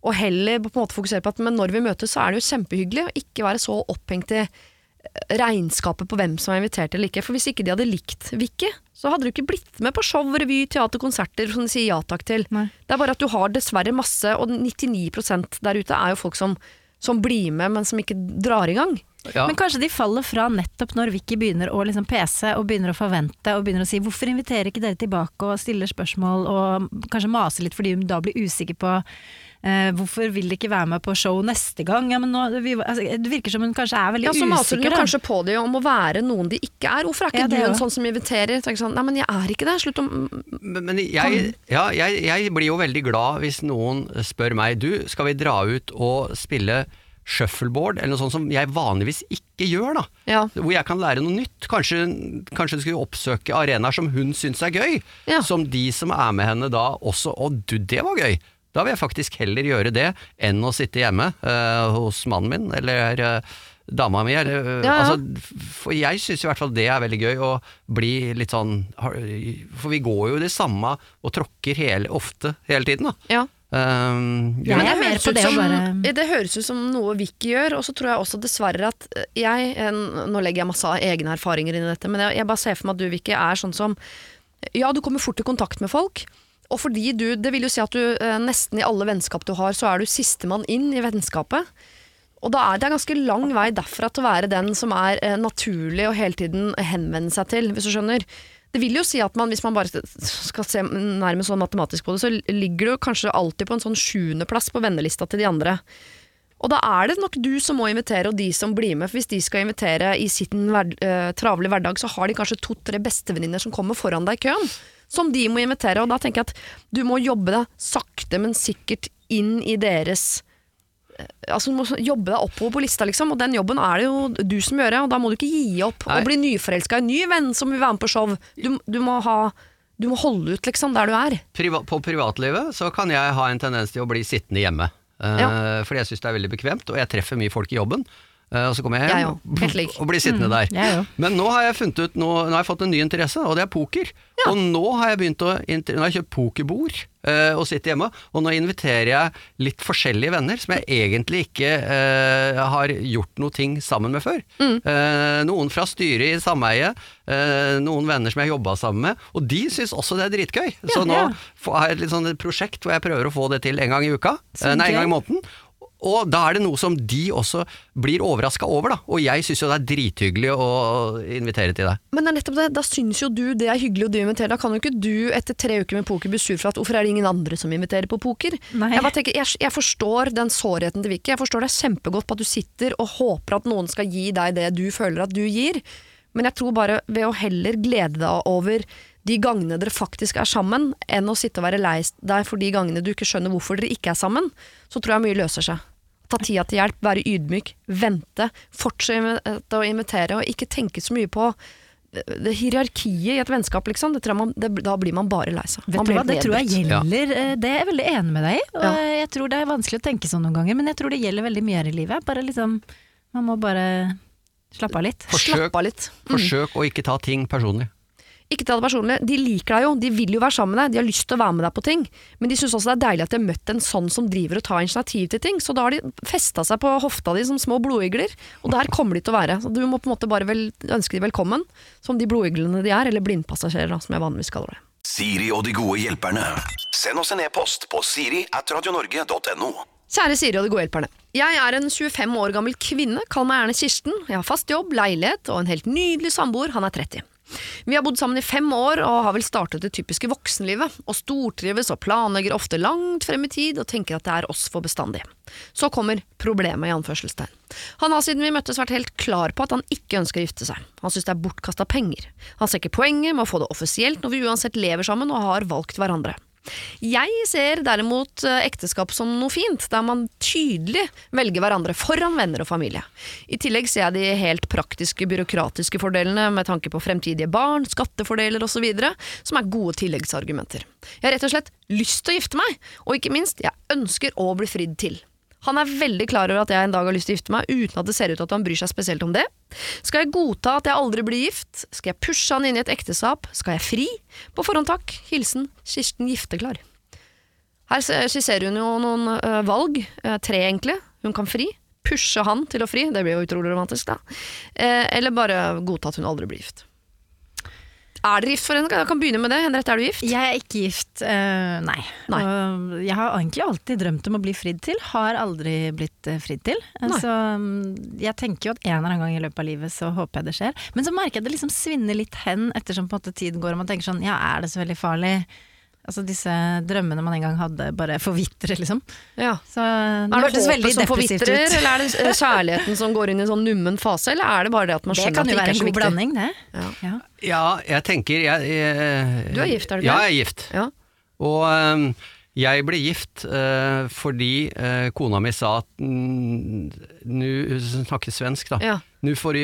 Og heller på en måte fokusere på at men når vi møtes, så er det jo kjempehyggelig å ikke være så opphengt i regnskapet på hvem som er invitert eller ikke. For hvis ikke de hadde likt Vicky, så hadde du ikke blitt med på show, revy, teater, konserter som de sier ja takk til. Nei. Det er bare at du har dessverre masse, og 99 der ute er jo folk som, som blir med, men som ikke drar i gang. Ja. Men kanskje de faller fra nettopp når Vicky begynner å liksom pese og begynner å forvente og begynner å si 'hvorfor inviterer ikke dere tilbake' og stiller spørsmål og kanskje maser litt fordi hun da blir usikker på eh, 'hvorfor vil de ikke være med på show neste gang'? Ja, men nå, vi, altså, det virker som hun kanskje er veldig usikker. Ja, så maser hun jo kanskje på det om å være noen de ikke er. Hvorfor er ikke Ja, du en sånn som inviterer? Tenker sånn, Nei, men jeg er ikke det. Slutt å Men, men jeg, ja, jeg, jeg blir jo veldig glad hvis noen spør meg Du, skal vi dra ut og spille shuffleboard, eller noe sånt som jeg vanligvis ikke gjør, da. Ja. Hvor jeg kan lære noe nytt. Kanskje, kanskje du skulle oppsøke arenaer som hun syns er gøy. Ja. Som de som er med henne da også Å du, det var gøy! Da vil jeg faktisk heller gjøre det enn å sitte hjemme uh, hos mannen min, eller uh, dama mi, eller uh, Ja, ja. Altså, For jeg syns i hvert fall det er veldig gøy, å bli litt sånn For vi går jo det samme og tråkker hele, ofte hele tiden, da. ja. Um, ja, Men er høres det som, bare- det høres ut som noe Vicky gjør, og så tror jeg også dessverre at jeg Nå legger jeg masse egne erfaringer inn i dette, men jeg, jeg bare ser for meg at du, Vicky, er sånn som Ja, du kommer fort i kontakt med folk. Og fordi du, Det vil jo si at du eh, nesten i alle vennskap du har, så er du sistemann inn i vennskapet. Og da er det en ganske lang vei derfra til å være den som er eh, naturlig og hele tiden henvende seg til, hvis du skjønner. Det vil jo si at man, hvis man bare skal se nærmest sånn matematisk på det, så ligger du kanskje alltid på en sånn sjuendeplass på vennelista til de andre. Og da er det nok du som må invitere, og de som blir med. For hvis de skal invitere i sin hver, eh, travle hverdag, så har de kanskje to-tre bestevenninner som kommer foran deg i køen. Som de må invitere. Og da tenker jeg at du må jobbe deg sakte, men sikkert inn i deres Altså, du må jobbe deg oppover på lista, liksom, og den jobben er det jo du som gjør. Og da må du ikke gi opp Nei. og bli nyforelska i en ny venn som vil være med på show. Du, du, må ha, du må holde ut, liksom, der du er. Priva på privatlivet så kan jeg ha en tendens til å bli sittende hjemme. Eh, Ja. Fordi jeg syns det er veldig bekvemt, og jeg treffer mye folk i jobben. Eh, og så kommer jeg Jeg hjem. Helt og blir sittende der. jeg. Men nå har jeg funnet ut, nå, nå har jeg fått en ny interesse, og det er poker. Og nå har jeg begynt å Nå har jeg kjøpt pokerbord uh, og sitter hjemme, og nå inviterer jeg litt forskjellige venner som jeg egentlig ikke uh, har gjort noe ting sammen med før. Mm. Uh, noen fra styret i sameiet, noen venner som jeg jobba sammen med, og de syns også det er dritgøy. Så nå ja. har jeg et sånn et prosjekt hvor jeg prøver å få det til en gang i uka. Nei, en gang i måneden. Og da er det noe som de også blir overraska over, da. Og jeg syns jo det er drithyggelig å invitere til deg. Men det er nettopp det, da syns jo du det er hyggelig å du inviterer. Da kan jo ikke du etter tre uker med poker bli sur for at hvorfor er det ingen andre som inviterer på poker? Nei. Jeg, bare tenker, jeg, jeg forstår den sårheten til Vicky. Jeg forstår deg kjempegodt på at du sitter og håper at noen skal gi deg det du føler at du gir. Men jeg tror bare ved å heller glede deg over de gangene dere faktisk er sammen, enn å sitte og være lei deg for de gangene du ikke skjønner hvorfor dere ikke er sammen, så tror jeg mye løser seg. Ta tida til hjelp, være ydmyk, vente, fortsette å invitere, og ikke tenke så mye på det, hierarkiet i et vennskap, liksom. Det tror jeg man, det, da blir man bare lei seg. Det tror jeg gjelder eh, Det er jeg veldig enig med deg i. Og Ja. jeg tror det er vanskelig å tenke sånn noen ganger, men jeg tror det gjelder veldig mye her i livet. Bare liksom Man må bare slappe av litt. Forsøk, slappe av litt. Mm. forsøk å ikke ta ting personlig. Ikke ta det personlig. De liker deg jo, de vil jo være sammen med deg, de har lyst til å være med deg på ting. Men de syns også det er deilig at de har møtt en sånn som driver og tar initiativ til ting. Så da har de festa seg på hofta di som små blodigler, og der kommer de til å være. Så du må på en måte bare vel, ønske de velkommen, som de blodiglene de er, eller blindpassasjerer, da, som jeg vanligvis kaller det. Siri og de gode hjelperne. Send oss en e-post på siri at radionorge.no. Kjære Siri og de gode hjelperne. Jeg er en 25 år gammel kvinne, kall meg gjerne Kirsten. Jeg har fast jobb, leilighet og en helt nydelig samboer, han er 30. Vi har bodd sammen i fem år og har vel startet det typiske voksenlivet, og stortrives og planlegger ofte langt frem i tid og tenker at det er oss for bestandig. Så kommer problemet i anførselstegn. Han har siden vi møttes vært helt klar på at han ikke ønsker å gifte seg. Han synes det er bortkasta penger. Han ser ikke poenget med å få det offisielt når vi uansett lever sammen og har valgt hverandre. Jeg ser derimot eh, ekteskap som noe fint, der man tydelig velger hverandre foran venner og familie. I tillegg ser jeg de helt praktiske byråkratiske fordelene med tanke på fremtidige barn, skattefordeler osv., som er gode tilleggsargumenter. Jeg har rett og slett lyst til å gifte meg, og ikke minst, jeg ønsker å bli fridd til. Han er veldig klar over at jeg en dag har lyst til å gifte meg, uten at det ser ut til at han bryr seg spesielt om det. Skal jeg godta at jeg aldri blir gift? Skal jeg pushe han inn i et ekteskap? Skal jeg fri? På forhånd takk. Hilsen Kirsten Gifteklar. Her skisserer hun jo noen ø, valg, ø, tre egentlig. Hun kan fri. Pushe han til å fri, det blir jo utrolig romantisk, da. Eh, eller bare godta at hun aldri blir gift. Er dere gift for henne? Jeg kan begynne med det. Henriette, er du gift? Jeg er ikke gift, uh, nei. Nei. Og jeg har egentlig alltid drømt om å bli fridd til, har aldri blitt eh, fridd til. Eh. Så um, jeg tenker jo at en eller annen gang i løpet av livet så håper jeg det skjer. Men så merker jeg det liksom svinner litt hen ettersom på en måte tiden går og man tenker sånn ja, er det så veldig farlig? Altså disse drømmene man en gang hadde bare forvitrer, liksom. Ja. Så det Er det hørtes veldig som depressivt forvitrer, ut. eller er det kjærligheten som går inn i en sånn nummen fase, eller er det bare det at man Det skjønner så at det kan jo være er en god viktig? blanding, det. Ja. Ja. Ja, jeg tenker jeg, jeg, Du er gift, er du Ja, jeg er gift. Ja. Og um, jeg ble gift uh, fordi uh, kona mi sa at mm, Nå hun snakker svensk, da. Nå får,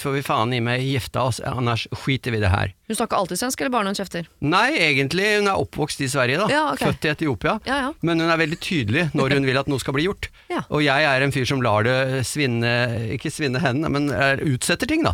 får vi faen i meg gifte oss, annars skiter vi det her. Hun snakker alltid svensk, eller bare når hun kjefter? Nei, egentlig, hun er oppvokst i Sverige, da. Ja, okay. Født i Etiopia. Ja, ja. Men hun er veldig tydelig når hun vil at noe skal bli gjort. Og jeg er en fyr som lar det svinne, ikke svinne hendene, men er, utsetter ting, da.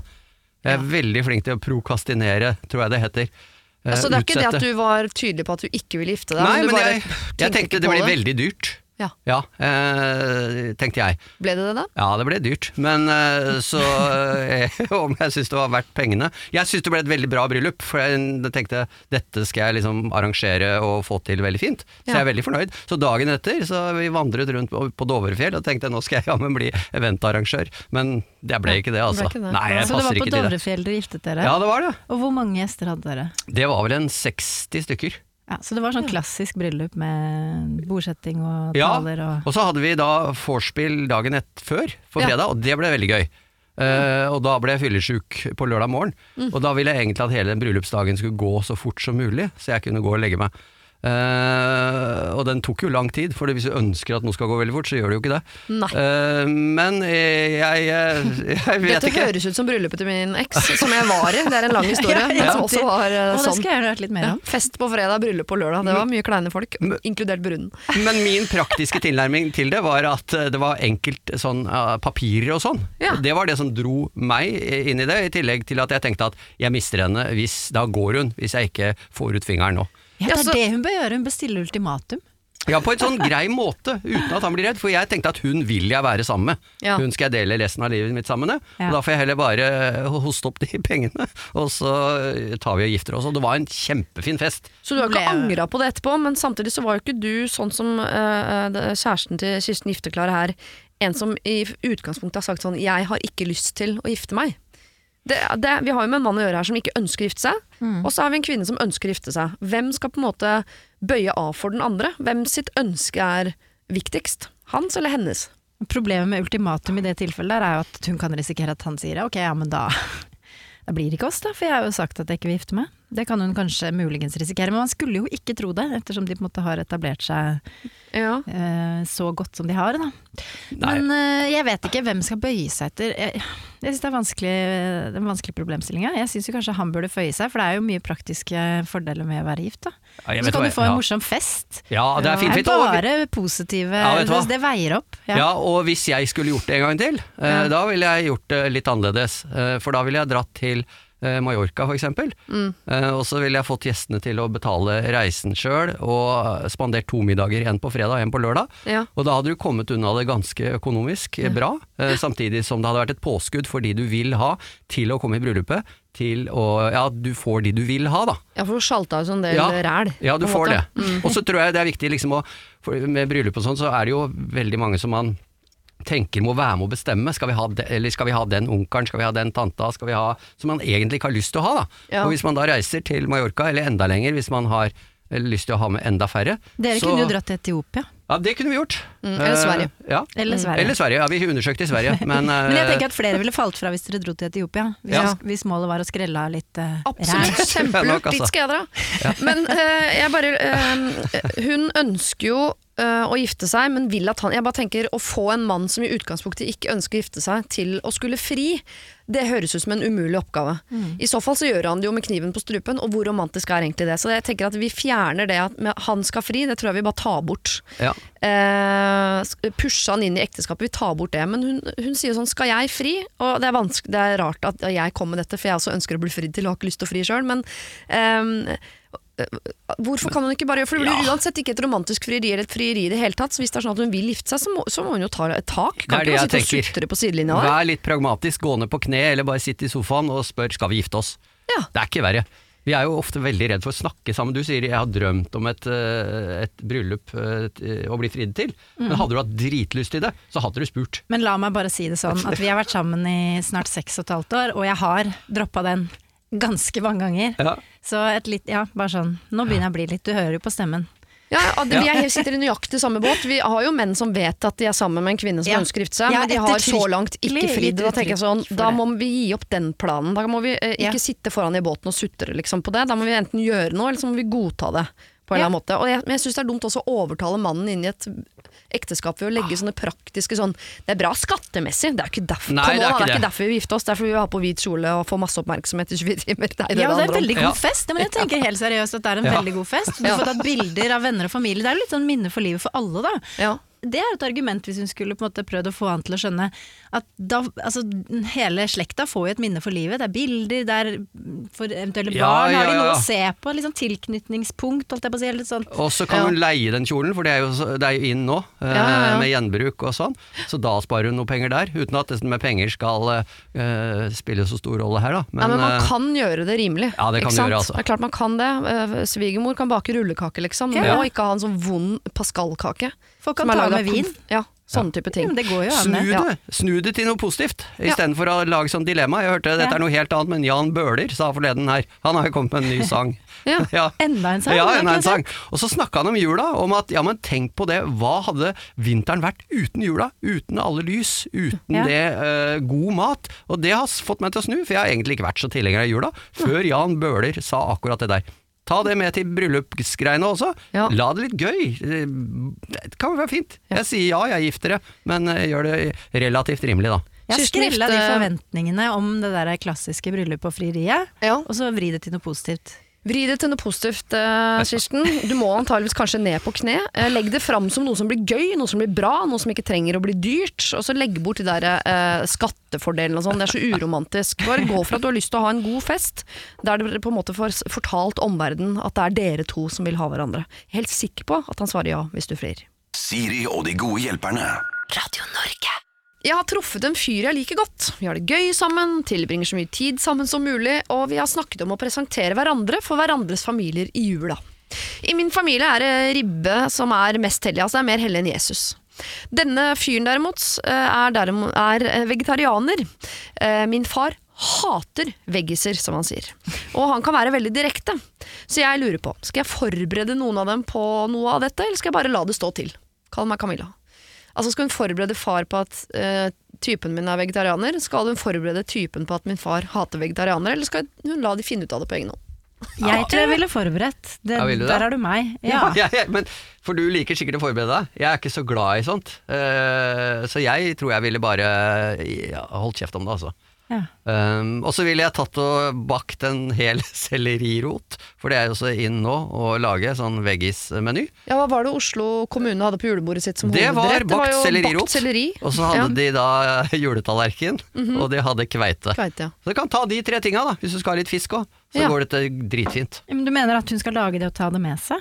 Jeg er veldig flink til å prokastinere, tror jeg det heter. Eh, Altså, det er ikke det at du var tydelig på at du ikke ville gifte deg, Nei, men men jeg, jeg tenkte det blir veldig dyrt. Ja. eh, tenkte jeg. Ble det det da? Ja, det ble dyrt, men eh, så eh, Om jeg syns det var verdt pengene Jeg syns det ble et veldig bra bryllup, for jeg tenkte dette skal jeg liksom arrangere og få til veldig fint. Så Ja. jeg er veldig fornøyd. Så dagen etter så vi vandret rundt på, Dovrefjell og tenkte nå skal jeg jammen bli eventarrangør. Men det ble ikke det, altså. ikke det. Nei, jeg Så det var passer på ikke til det. Dovrefjell dere giftet dere? Ja, det var det. Og hvor mange gjester hadde dere? Det var vel en 60 stykker. Ja, så det var sånn klassisk bryllup med bordsetting og taler og Og så hadde vi da vorspiel dagen ett før, Ja. fredag, og det ble veldig gøy. Uh, og da ble jeg fyllesyk på lørdag morgen, Mm. og da ville jeg egentlig at hele den bryllupsdagen skulle gå så fort som mulig, så jeg kunne gå og legge meg. Eh, og den tok jo lang tid, for hvis du ønsker at noe skal gå veldig fort, så gjør det jo ikke det. Nei. Eh, men eh, jeg, jeg, jeg vet Dette ikke. høres ut som bryllupet til min eks, som jeg var i. Det er en lang historie, men som også var uh, Og det sånn. skal jeg gjerne hørt litt mer Ja, om. fest på fredag, bryllup på lørdag. Det var mye kleine folk, inkludert brunnen. Men min praktiske tilnærming til det var at eh, det var enkelt sånn eh, papirer og sånn. Ja. Det var det som dro meg inn i det, i tillegg til at jeg tenkte at jeg mister henne hvis Da går hun, hvis jeg ikke får ut fingeren nå. Ja, det er det hun bør gjøre, hun bør stille ultimatum. Ja, på en sånn grei måte, uten at han blir redd. For jeg tenkte at hun vil jeg være sammen med. Ja. Hun skal jeg dele resten av livet mitt sammen med. Ja. Og da får jeg heller bare hoste opp de pengene, og så tar vi og gifter oss. Og det var en kjempefin fest. Så du har ikke angra på det etterpå, men samtidig så var jo ikke du sånn som uh, kjæresten til Kirsten Gifteklare her, en som i utgangspunktet har sagt sånn 'jeg har ikke lyst til å gifte meg'. Det, det, vi har jo med en mann å gjøre her som ikke ønsker å gifte seg, og så har vi en kvinne som ønsker å gifte seg. Hvem skal på en måte bøye av for den andre? Hvem sitt ønske er viktigst? Hans eller hennes? Problemet med ultimatum i det tilfellet er jo at hun kan risikere at han sier ok, ja, men da da blir det ikke oss, da, for jeg har jo sagt at jeg ikke vil gifte meg. Det kan hun kanskje muligens risikere, men man skulle jo ikke tro det, ettersom de på en måte har etablert seg Ja. uh, så godt som de har. Da. Nei. Men uh, jeg vet ikke hvem skal bøye seg etter. Jeg, jeg syns det er vanskelig, den vanskelige en vanskelig problemstilling. Jeg syns kanskje han burde føye seg, for det er jo mye praktiske fordeler med å være gift. Da. Ja, Så kan du få en ja. morsom fest. Ja, det er fint. Det fint. er bare positive Ja, vet du hva? Det, det veier opp. Ja. Ja, og hvis jeg skulle gjort det en gang til, eh, da ville jeg gjort det litt annerledes. For da ville jeg dratt til Mallorca for eksempel. Eh, og så ville jeg fått gjestene til å betale reisen sjøl, og spandert to middager, en på fredag og en på lørdag. Ja. Og da hadde du kommet unna det ganske økonomisk eh, bra, eh, samtidig som det hadde vært et påskudd for de du vil ha, til å komme i bryllupet. Til å Ja, du får de du vil ha, da. Ja, for du sjalta jo sånn del Ja, ræl. Ja, du får måte. det. Og så tror jeg det er viktig liksom å Med bryllup og sånn, så er det jo veldig mange som man tenker må være med å bestemme. Skal vi ha, de, eller skal vi ha den onkelen, skal vi ha den tanta, skal vi ha Som man egentlig ikke har lyst til å ha, da. Ja. Og hvis man da reiser til Mallorca, eller enda lenger hvis man har eh, lyst til å ha med enda færre Dere så- kunne jo dratt til Etiopia. Ja, det kunne vi gjort. Mm, eller Sverige. Sverige. Ja. Eller Sverige. Eller Sverige. Ja, vi undersøkte i Sverige, men, Men jeg eh, tenker at flere ville falt fra hvis dere dro til Etiopia. Hvis, Ja. hvis målet var å skrelle av litt uh, Absolutt, kjempelurt. altså. Dit skal jeg dra. Men uh, jeg bare eh, Hun ønsker jo eh, å gifte seg, men vil at han Jeg bare tenker å få en mann som i utgangspunktet ikke ønsker å gifte seg, til å skulle fri, det høres ut som en umulig oppgave. I så fall så gjør han det jo med kniven på strupen, og hvor romantisk er egentlig det? Så jeg tenker at vi fjerner det at han skal fri, det tror jeg vi bare tar bort. ja. Eh, pushe han inn i ekteskapet, vi tar bort det. Men hun, hun sier sånn, skal jeg fri? Og det er, det er rart at jeg kommer med dette, for jeg også ønsker å bli fridd til og har ikke lyst til å fri sjøl, men eh, Hvorfor kan hun ikke bare gjøre For det blir Ja. uansett ikke et romantisk frieri eller et frieri i det hele tatt. Så hvis det er sånn at hun vil gifte seg, så må, så må hun jo ta et tak. Det Kan er det ikke jeg bare sitte og tenker. sutre på sidelinja der. Vær litt pragmatisk, gå ned på kne, eller bare sitt i sofaen og spør skal vi gifte oss. Ja. Det er ikke verre. Vi er jo ofte veldig redd for å snakke sammen. Du sier jeg har drømt om et, eh, et bryllup eh, å bli fridd til. Men hadde du hatt dritlyst til det, så hadde du spurt. Men la meg bare si det sånn, at vi har vært sammen i snart seks og et halvt år, og jeg har droppa den ganske mange ganger. Ja. Så et litt, ja, bare sånn, nå begynner jeg å bli litt, du hører jo på stemmen. Ja, ja, vi er, helt- sitter i nøyaktig samme båt. Vi har jo menn som vet at de er sammen med en kvinne som Ja. ønsker å gifte seg, Ja, men de har så langt ikke fridd. Da tenker jeg sånn, da må vi gi opp den planen. Da må vi eh, Ja. ikke sitte foran i båten og sutre liksom, på det. Da må vi enten gjøre noe, eller så må vi godta det. På en eller annen måte. Og jeg, men jeg syns det er dumt også å overtale mannen inn i et ekteskap ved å legge sånne praktiske sånn Det er bra skattemessig, det er ikke derfor, Nei, det er ikke det er ikke derfor vi vil gifte oss, Derfor er vi vil ha på hvit kjole og få masse oppmerksomhet i 24 timer. Det er det Ja, det er en veldig god Ja. fest. Men jeg tenker helt seriøst at det er en Ja. veldig god fest. Du får tatt bilder av venner og familie. Det er litt sånn minne for livet for alle, da. Ja. Det er et argument hvis hun skulle på en måte prøvd å få han til å skjønne at da, altså, hele slekta får jo et minne for livet. Det er bilder, det er for eventuelle Ja, barn har de noe ja. å se på. Liksom tilknytningspunkt, holdt jeg på å si. Litt sånn. Og så kan Ja. hun leie den kjolen, for det er jo, det er jo inn nå, eh, Ja, ja, ja. med gjenbruk og sånn. Så da sparer hun noe penger der, uten at det med penger skal uh, spille så stor rolle her, da. Men, ja, men man eh, kan gjøre det rimelig. Ja, det kan ikke sant? gjøre, altså. Det er klart man kan det. Svigermor kan bake rullekake, liksom. Man Ja. må ikke ha en sånn vond pascalkake. Folk kan ta med vin. Ja, sånne type ting. Ja, det går jo an, Snu det. Ja. snu det til noe positivt, Ja. istedenfor å lage sånn dilemma. Jeg hørte dette er noe helt annet, men Jan Bøhler sa forleden her, han har jo kommet med en ny sang. Ja. ja. Enda en sang? Ja, enda en sang. Og så snakka han om jula, om at ja, men tenk på det, hva hadde vinteren vært uten jula? Uten alle lys, uten Ja. det uh, god mat. Og det har fått meg til å snu, for jeg har egentlig ikke vært så tilhenger av jula, før Jan Bøhler sa akkurat det der. Ta det med til bryllupsgreiene også. Ja. La det litt gøy. Det kan være fint. Ja. Jeg sier ja, jeg gifter deg, men eh, gjør det relativt rimelig, da. Jeg skrella de forventningene om det der klassiske bryllupet og frieriet, Ja. og så vri det til noe positivt. Vri det til noe positivt, eh, Kirsten. Du må antageligvis kanskje ned på kne. Eh, legg det fram som noe som blir gøy, noe som blir bra, noe som ikke trenger å bli dyrt. Og så legg bort de der eh, skattefordelene og sånn. Det er så uromantisk. Bare gå for at du har lyst til å ha en god fest, der dere på en måte får fortalt omverdenen at det er dere to som vil ha hverandre. Jeg er helt sikker på at han svarer ja hvis du frir. Siri og de gode hjelperne. Radio Norge. Jeg har truffet en fyr jeg liker godt. Vi har det gøy sammen, tilbringer så mye tid sammen som mulig, og vi har snakket om å presentere hverandre for hverandres familier i jula. I min familie er det ribbe som er mest hellig, altså er mer hellig enn Jesus. Denne fyren derimot eh, er, derimot, er eh, vegetarianer. Eh, Min far hater veggiser, som han sier. Og han kan være veldig direkte. Så jeg lurer på, skal jeg forberede noen av dem på noe av dette, eller skal jeg bare la det stå til? Kall meg Camilla. Altså Skal hun forberede far på at uh, typen min er vegetarianer? Skal hun forberede typen på at min far hater vegetarianere, eller skal hun la de finne ut av det på egen hånd? Jeg tror jeg ville forberedt. Det, Ja, vil der er du meg. Ja. Ja, men, for du liker sikkert å forberede deg. Jeg er ikke så glad i sånt. Uh, så jeg tror jeg ville bare ja, holdt kjeft om det, altså. Ja. Um, og så ville jeg tatt og bakt en hel sellerirot, for det er jo så inn nå å lage sånn veggismeny. Ja, Hva var det Oslo kommune hadde på julebordet sitt som Det var hovedrett? bakt jo sellerirot. bakt selleri. Og så hadde Ja. De da juletallerken, og de hadde kveite. Kveite, ja. Så du kan ta de tre tinga, da, hvis du skal ha litt fisk òg. Så Ja. går dette dritfint. Men du mener at hun skal lage det og ta det med seg?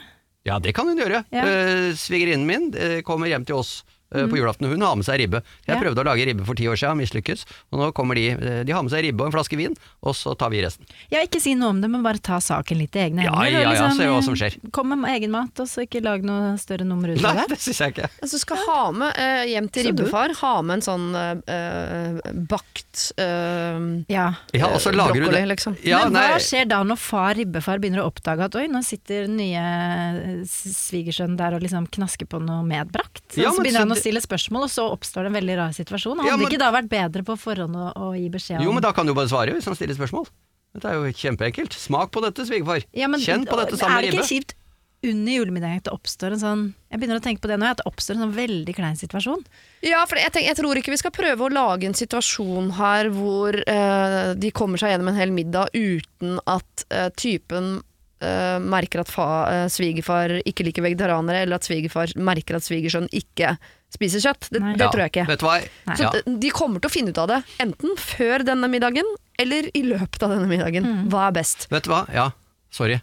Ja, det kan hun gjøre. Ja. Uh, Svigerinnen min uh, kommer hjem til oss eh, på julaften, hun har med seg ribbe. Jeg Ja. prøvde å lage ribbe for ti år siden, mislykkes. Og nå kommer de, eh, de har med seg ribbe og en flaske vin, og så tar vi resten. Ja, ikke si noe om det, men bare ta saken litt i egne Ja, hender. ja, ja, liksom, se hva som skjer. Kom med egen mat, og så ikke lag noe større nummer ut av det. Nei, det syns jeg ikke. Altså, skal ha med eh, hjem til ribbefar, ha med en sånn eh, bakt eh, Ja. Ja, og så lager du det. liksom. Ja, men nei, hva skjer da når far, ribbefar, begynner å oppdage at oi, nå sitter nye svigersønn der og liksom knasker på noe medbrakt? Så, Ja, så begynner han å det- stille spørsmål, og så oppstår det en veldig rar situasjon. Hadde Ja, men- ikke da vært bedre på forhånd å, å gi beskjed om Jo, men da kan du bare svare hvis han stiller spørsmål. Dette er jo kjempeenkelt. Smak på dette, svigerfar. Ja, Kjenn på dette sammen med ribbe. Er det ikke kjipt under julemiddagen at det oppstår en sånn Jeg begynner å tenke på det nå, at det oppstår en sånn veldig klein situasjon. Ja, for jeg, tenker, jeg tror ikke vi skal prøve å lage en situasjon her hvor eh, de kommer seg gjennom en hel middag uten at eh, typen eh, merker at fa, uh, svigerfar ikke liker vegetarianere, eller at svigerfar merker at svigersønn ikke spiser kjøtt. Det, det ja, tror jeg ikke. Vet du hva? Nei. Så Ja. de kommer til å finne ut av det, enten før denne middagen, eller i løpet av denne middagen. Mm. Hva er best? Vet du hva? Ja, sorry.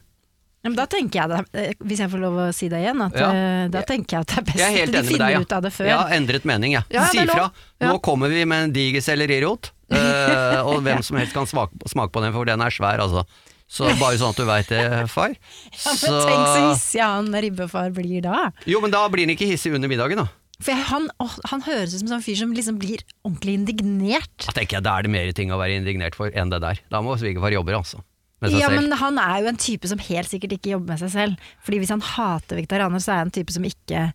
Men da tenker jeg det, eh, hvis jeg får lov å si det igjen, at Ja. da tenker jeg at det er best er at de finner deg. Ja. ut av det før. Jeg har endret mening, jeg. Ja, si fra. Nå kommer vi med en diger sellerirot, eh, og hvem som helst kan smake, smake på den, for den er svær, altså. Så bare sånn at du veit det, far. Ja, men tenk så hissig han ribbefar blir da. Jo, men da blir han ikke hissig under middagen, da. For jeg, han, å, han høres ut som en sånn fyr som liksom blir ordentlig indignert. Da tenker jeg da er det mer ting å være indignert for enn det der. Da må svigerfar jobbe, altså. Ja, selv. men han er jo en type som helt sikkert ikke jobber med seg selv. Fordi hvis han hater vegetarianer, så er han en type som ikke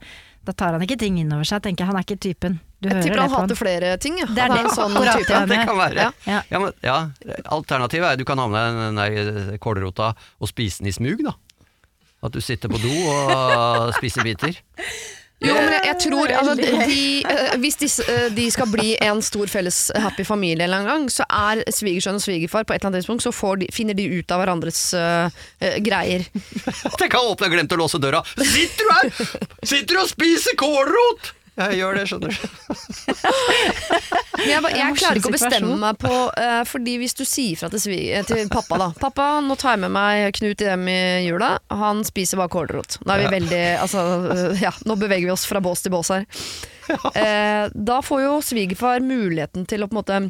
Da tar han ikke ting innover seg, tenker jeg. Han er ikke typen. Du Jeg tipper han hater flere ting. Ja. Det er det. sånn Akkurat, type. ja. det kan være. Ja. Ja. men, ja, alternativet er du kan ha med deg den der kålrota og spise den i smug, da. At du sitter på do og spiser biter. Jo, men jeg, jeg tror altså, de, eh, Hvis de, eh, de skal bli en stor felles happy familie en gang, så er svigersønn og svigerfar på et eller annet tidspunkt Så får de, finner de ut av hverandres uh, eh, greier. Tenk han åpna og glemte å låse døra. Sitter du her?! Sitter du og spiser kålrot?! Jeg gjør det, skjønner du. Jeg, jeg klarer ikke å bestemme meg på uh, Fordi hvis du sier fra til, svig- eh, til pappa da 'Pappa, nå tar jeg med meg Knut hjem i jula. Han spiser bare kålrot.' Nå er vi veldig altså, uh, Ja, nå beveger vi oss fra bås til bås her. Uh, da får jo svigerfar muligheten til å på en måte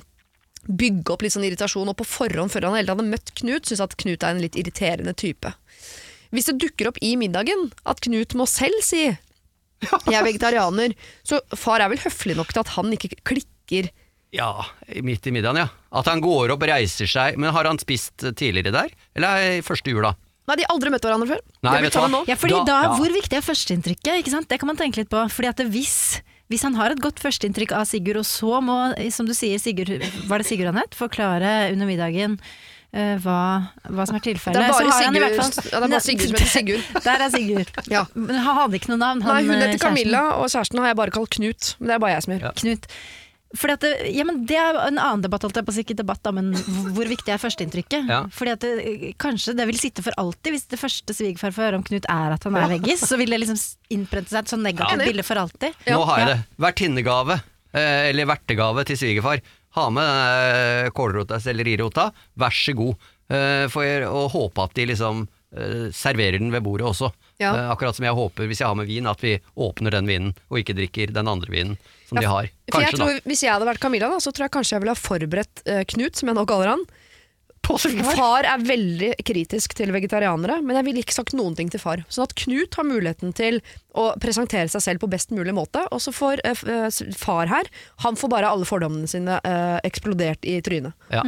bygge opp litt sånn irritasjon, og på forhånd, før han hele hadde møtt Knut, syns at Knut er en litt irriterende type. Hvis det dukker opp i middagen at Knut må selv si 'jeg er vegetarianer', så far er vel høflig nok til at han ikke klikker Ja, midt i middagen, ja. At han går opp, reiser seg. Men har han spist tidligere der? Eller er første jula? Nei, de har aldri møtt hverandre før. Nei, vet du hva? Ja, fordi Da- da, ja. Hvor viktig er førsteinntrykket? Ikke sant? Det kan man tenke litt på. Fordi at hvis, hvis han har et godt førsteinntrykk av Sigurd, og så må, som du sier, Sigurd, var det Sigurd han het, forklare under middagen hva, hva som er Det tilfellet. er bare han Sigurd, fall- ja, det er bare Sigurd som heter Sigurd. Der er Sigurd. Ja. Men han hadde ikke noe navn. Nei, hun eh, heter kjæresten. Camilla, og kjæresten har jeg bare kalt Knut. Men det er bare jeg som gjør. Ja. Knut. Fordi at det, ja, men det er en annen debatt, holdt jeg på å si, ikke debatt da, men hvor viktig er førsteinntrykket? Ja. Fordi at det, kanskje det vil sitte for alltid, hvis det første svigerfar får høre om Knut er at han er veggis, så vil det liksom innprente seg et sånn negativt Ja. bilde for alltid. Ja. Nå har jeg det. Vertinnegave, eh, eller vertegave til svigerfar. Ha med eh, kålrota, sellerirota, vær så god. Eh, For å håpe at de liksom eh, serverer den ved bordet også. Ja. Akkurat som jeg håper, hvis jeg har med vin, at vi åpner den vinen, og ikke drikker den andre vinen som de har. For jeg Kanskje, tror, Hvis jeg hadde vært Camilla, da, så tror jeg kanskje jeg ville ha forberedt Knut, som jeg nå kaller han. Svigerfar! Far er veldig kritisk til vegetarianere, men jeg ville ikke sagt noen ting til far. Sånn at Knut har muligheten til å presentere seg selv på best mulig måte, og så får uh, far her Han får bare alle fordommene sine uh, eksplodert i trynet. Ja.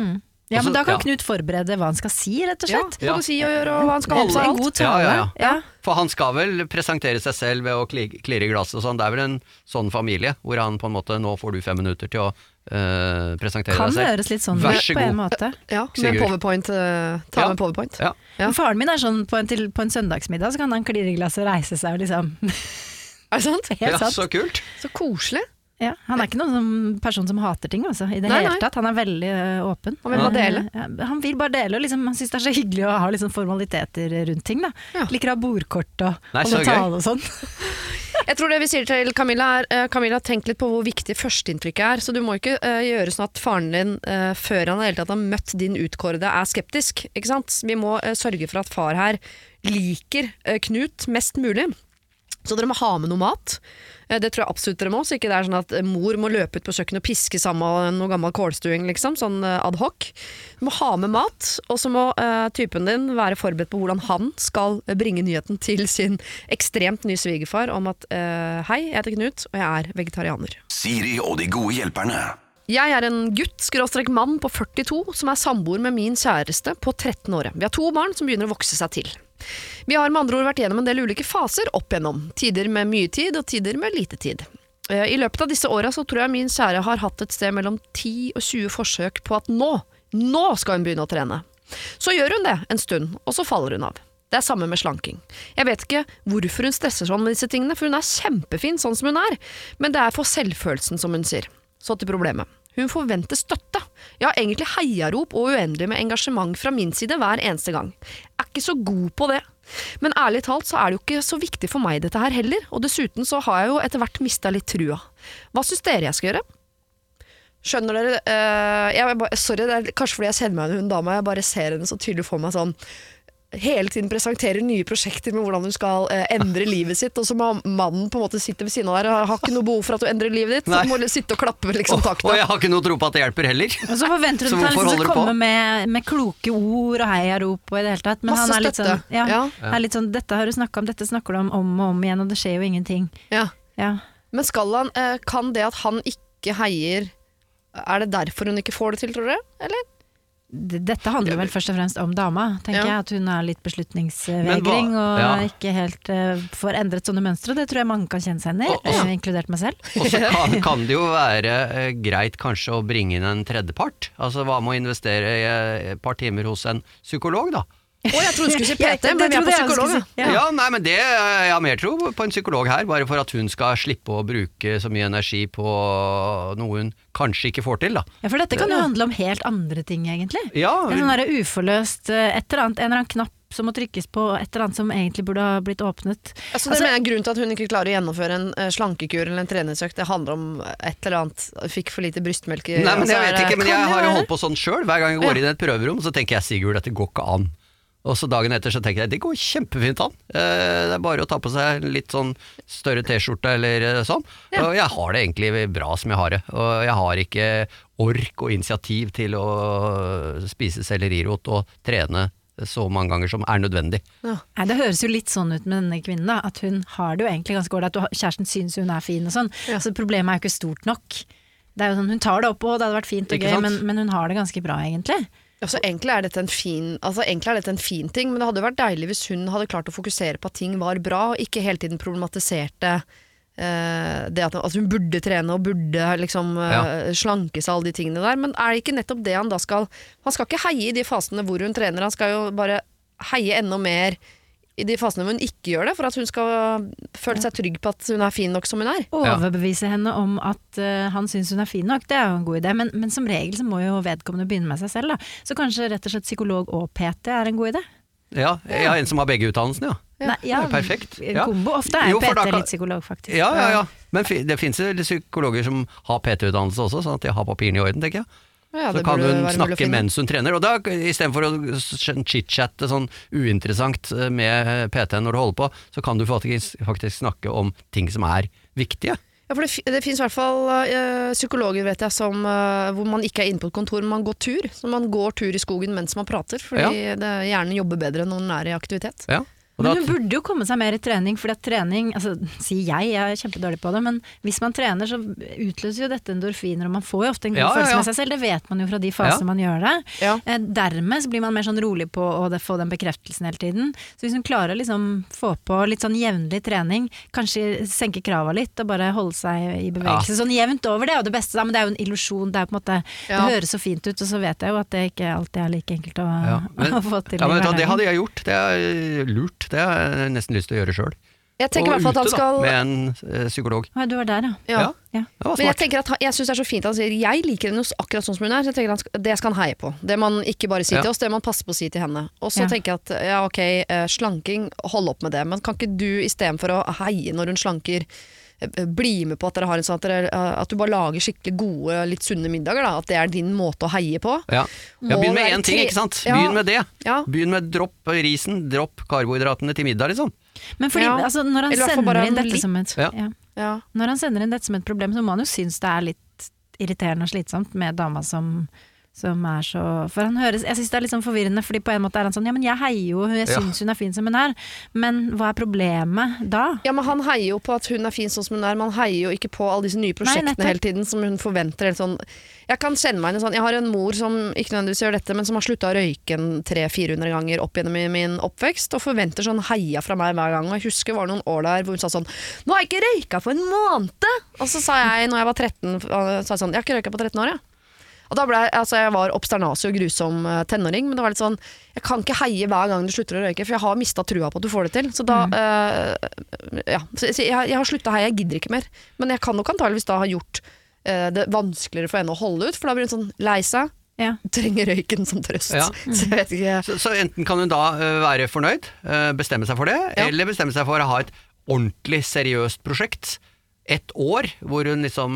Ja, men da kan ja. Knut forberede hva han skal si, rett og Ja, slett. si og gjøre, og hva han skal ha Holde på seg. en alt. god Ja, tale. ja, Ja. For han skal vel presentere seg selv ved å kli- klirre i glasset og sånn. Det er vel en sånn familie hvor han på en måte Nå får du fem minutter til å eh, presentere Kan deg selv. høres litt sånn Vær så på en måte. Ja, med powerpoint. Uh, ta Ja. med powerpoint. Ja. Ja. Men Faren min er sånn på en, til, på en søndagsmiddag, så kan han klirre i glasset og reise seg og liksom Er det sant? Helt ja, sant. så kult. Så koselig. Ja, han er ikke noen person som hater ting, altså, i det Nei, hele tatt. Han er veldig åpen. Han vil bare Eh, dele. Ja, han vil bare dele, og liksom, han syns det er så hyggelig å ha liksom formaliteter rundt ting. Da. Ja. Liker å ha bordkort og holde tale og sånn. Jeg tror det vi sier til Camilla er eh, Camilla, tenk litt på hvor viktig førsteinntrykket er. Så du må ikke uh, gjøre sånn at faren din, uh, før han hele tatt har møtt din utkårede, er skeptisk. Ikke sant? Vi må eh, sørge for at far her liker eh, Knut mest mulig. Så dere må ha med noe mat. Eh, Det tror jeg absolutt dere må, så ikke det er sånn at eh, mor må løpe ut på kjøkkenet og piske sammen noe gammel kålstuing, liksom. Sånn eh, ad hoc. Du må ha med mat, og så må uh, typen din være forberedt på hvordan han skal bringe nyheten til sin ekstremt nye svigerfar om at uh, hei, jeg heter Knut, og jeg er vegetarianer. Siri og de gode hjelperne. Jeg er en gutt, skråstrek mann på 42, som er samboer med min kjæreste på 13 år. Vi har to barn som begynner å vokse seg til. Vi har med andre ord vært gjennom en del ulike faser opp igjennom. Tider med mye tid, og tider med lite tid. Eh, I løpet av disse åra så tror jeg min kjære har hatt et sted mellom 10 og 20 forsøk på at nå, nå skal hun begynne å trene. Så gjør hun det en stund, og så faller hun av. Det er samme med slanking. Jeg vet ikke hvorfor hun stresser sånn med disse tingene, for hun er kjempefin sånn som hun er, men det er for selvfølelsen, som hun sier. Så til problemet. Hun forventer støtte. Ja, egentlig heiarop og uendelig med engasjement fra min side hver eneste gang. Jeg er ikke så god på det. Men ærlig talt så er det jo ikke så viktig for meg dette her heller, og dessuten så har jeg jo etter hvert mista litt trua. Hva syns dere jeg skal gjøre? Skjønner dere uh, jeg, Sorry, det er kanskje fordi jeg kjenner meg igjen i hun dama, jeg bare ser henne så tydelig for meg sånn hele tiden presenterer nye prosjekter med hvordan hun skal eh, endre livet sitt, og så må mannen på en måte sitte ved siden av deg og har ikke noe behov for at du endrer livet ditt, så må du må sitte og klappe liksom Og, takta. og jeg har ikke noe tro på at det hjelper heller. Og så forventer hun at han hvorfor liksom skal komme med, med kloke ord og heiarop og i det hele tatt. Men Masse han er litt sånn, støtte. ja, Ja. Er litt sånn Dette har du snakka om, dette snakker du om om og om igjen, og det skjer jo ingenting. Ja. Ja. Men skal han, eh, kan det at han ikke heier Er det derfor hun ikke får det til, tror dere? Eller? Dette handler vel først og fremst om dama, tenker Ja. jeg. At hun er litt beslutningsvegring og ja. ikke helt uh, får endret sånne mønstre. Det tror jeg mange kan kjenne seg igjen i, Og- eh, inkludert meg selv. Og så kan, kan det jo være uh, greit kanskje å bringe inn en tredjepart. Altså hva med å investere i et par timer hos en psykolog, da? Å, jeg trodde du skulle si PT, men vi er på psykolog. ja. si. Ja. Ja, nei, men det, Jeg har mer tro på en psykolog her, bare for at hun skal slippe å bruke så mye energi på noe hun kanskje ikke får til, da. Ja, for dette kan jo handle om helt andre ting, egentlig. Ja, En sånn derre uforløst eh, et eller annet, en eller annen knapp som må trykkes på, et eller annet som egentlig burde ha blitt åpnet. Altså, det mener jeg Grunnen til at hun ikke klarer å gjennomføre en eh, slankekur eller en treningsøkt, det handler om et eller annet Fikk for lite brystmelk i Nei, men altså, jeg vet ikke, men jeg har jo holdt på sånn sjøl. Hver gang jeg går inn i et prøverom, så tenker jeg Sigurd, dette går ikke an. Og så dagen etter så tenker jeg det går kjempefint an. Eh, Det er bare å ta på seg litt sånn større T-skjorte eller eh, sånn. Ja. Og jeg har det egentlig bra som jeg har det. Og jeg har ikke ork og initiativ til å spise sellerirot og trene så mange ganger som er nødvendig. Nei, Det høres jo litt sånn ut med denne kvinnen, da. At hun har det jo egentlig ganske ålreit. Kjæresten syns hun er fin og sånn. Ja. Så problemet er jo ikke stort nok. Det er jo sånn, Hun tar det opp og det hadde vært fint og gøy, men, men hun har det ganske bra, egentlig. Altså, egentlig, er fin, altså, egentlig er dette en fin ting, men det hadde vært deilig hvis hun hadde klart å fokusere på at ting var bra, og ikke hele tiden problematiserte uh, det at, altså, hun burde trene og burde liksom eh, slanke seg, alle de tingene der. Men er det ikke nettopp det han da skal Han skal ikke heie i de fasene hvor hun trener, han skal jo bare heie enda mer i de fasene hvor hun ikke gjør det, for at hun skal føle seg trygg på at hun er fin nok som hun er. Overbevise henne om at uh, han syns hun er fin nok, det er jo en god idé. Men, men som regel så må jo vedkommende begynne med seg selv, da. Så kanskje rett og slett psykolog og PT er en god idé? Ja, ja, en som har begge utdannelsene, ja. Nei, ja, det er perfekt. Ja. kombo. Ofte er Jo, PT kan- litt psykolog, faktisk. Ja, ja, ja. Men det finnes jo psykologer som har PT-utdannelse også, sånn at de har papirene i orden, tenker jeg. Ja, så kan hun snakke mens hun trener. Og da, istedenfor å chit-chatte sånn uinteressant eh, med PT-en når du holder på, så kan du faktisk, faktisk snakke om ting som er viktige. Ja, for det, det finnes i hvert fall øh, psykologer vet jeg, som, øh, hvor man ikke er inne på et kontor, men man går tur. Så man går tur i skogen mens man prater, fordi det, hjernen jobber bedre når den er i aktivitet. Ja. Men hun burde jo komme seg mer i trening, at trening altså, Sier jeg, jeg er kjempedårlig på det, men hvis man trener så utløser jo dette endorfiner, og man får jo ofte en god Ja, ja, følelse ja. med seg selv, det vet man jo fra de fasene Ja. man gjør det. Ja. Eh, Dermed så blir man mer sånn rolig på å få den bekreftelsen hele tiden. Så hvis hun klarer å liksom få på litt sånn jevnlig trening, kanskje senke krava litt og bare holde seg i bevegelse sånn jevnt over, det er jo det beste, men det er jo en illusjon, det måte Ja. Det høres så fint ut, og så vet jeg jo at det ikke alltid er like enkelt å, Ja, men- å få til Ja, men det hadde jeg gjort. Det er lurt. Det har jeg nesten lyst til å gjøre sjøl. Jeg tenker i Og hvert fall at han ute, skal da, med en eh, psykolog. Å, du var der, ja. ja. Ja. ja. Men jeg tenker at han- jeg syns det er så fint at han sier jeg liker henne akkurat sånn som hun er. Så jeg tenker han skal, Det skal han heie på. Det man ikke bare sier Ja. til oss, det man passer på å si til henne. Og så Ja. tenker jeg at ja ok, eh, slanking, hold opp med det. Men kan ikke du istedenfor å heie når hun slanker, bli med på at dere har en sånn at, dere, eh, at du bare lager skikkelig gode, litt sunne middager? da At det er din måte å heie på? Ja. ja, Begynn med én ting, ikke sant. Ja. Begynn med det. Ja. Begynn med dropp risen, dropp karbohydratene til middag, liksom. Men fordi, Ja. altså, når han sender inn dette litt. som et Ja. ja. Ja. Når han sender inn dette som et problem, så må han jo synes det er litt irriterende og slitsomt med dama som, som er så For han høres Jeg syns det er litt sånn forvirrende, fordi på en måte er han sånn Ja, men jeg heier jo, jeg Ja. hun er fin som hun er, men hva er problemet da? Ja, men Han heier jo på at hun er fin sånn som hun er, men han heier jo ikke på alle disse nye prosjektene Nei, hele tiden som hun forventer. Helt sånn. Jeg kan kjenne meg igjen i sånn Jeg har en mor som ikke nødvendigvis gjør dette, men som har slutta å røyke 300-400 ganger opp gjennom min oppvekst, og forventer sånn heia fra meg hver gang. Og jeg husker det var noen år der hvor hun sa sånn 'Nå har jeg ikke røyka på en måned!' Og så sa jeg, når jeg var 13, øh, sa jeg sånn 'Jeg har ikke røyka på 13 år, jeg'. Og da ble jeg, altså jeg var obsternasig og grusom eh, tenåring, men det var litt sånn Jeg kan ikke heie hver gang du slutter å røyke, for jeg har mista trua på at du får det til. Så da eh, Ja. Så jeg, jeg, jeg har slutta å heie, jeg gidder ikke mer. Men jeg kan nok antageligvis da ha gjort eh, det vanskeligere for henne å holde ut, for da blir hun sånn lei seg. Ja. Trenger røyken som trøst. Ja. Så jeg vet ikke Så, så enten kan hun da eh, være fornøyd, bestemme seg for det, Ja. eller bestemme seg for å ha et ordentlig seriøst prosjekt. Et år hvor hun liksom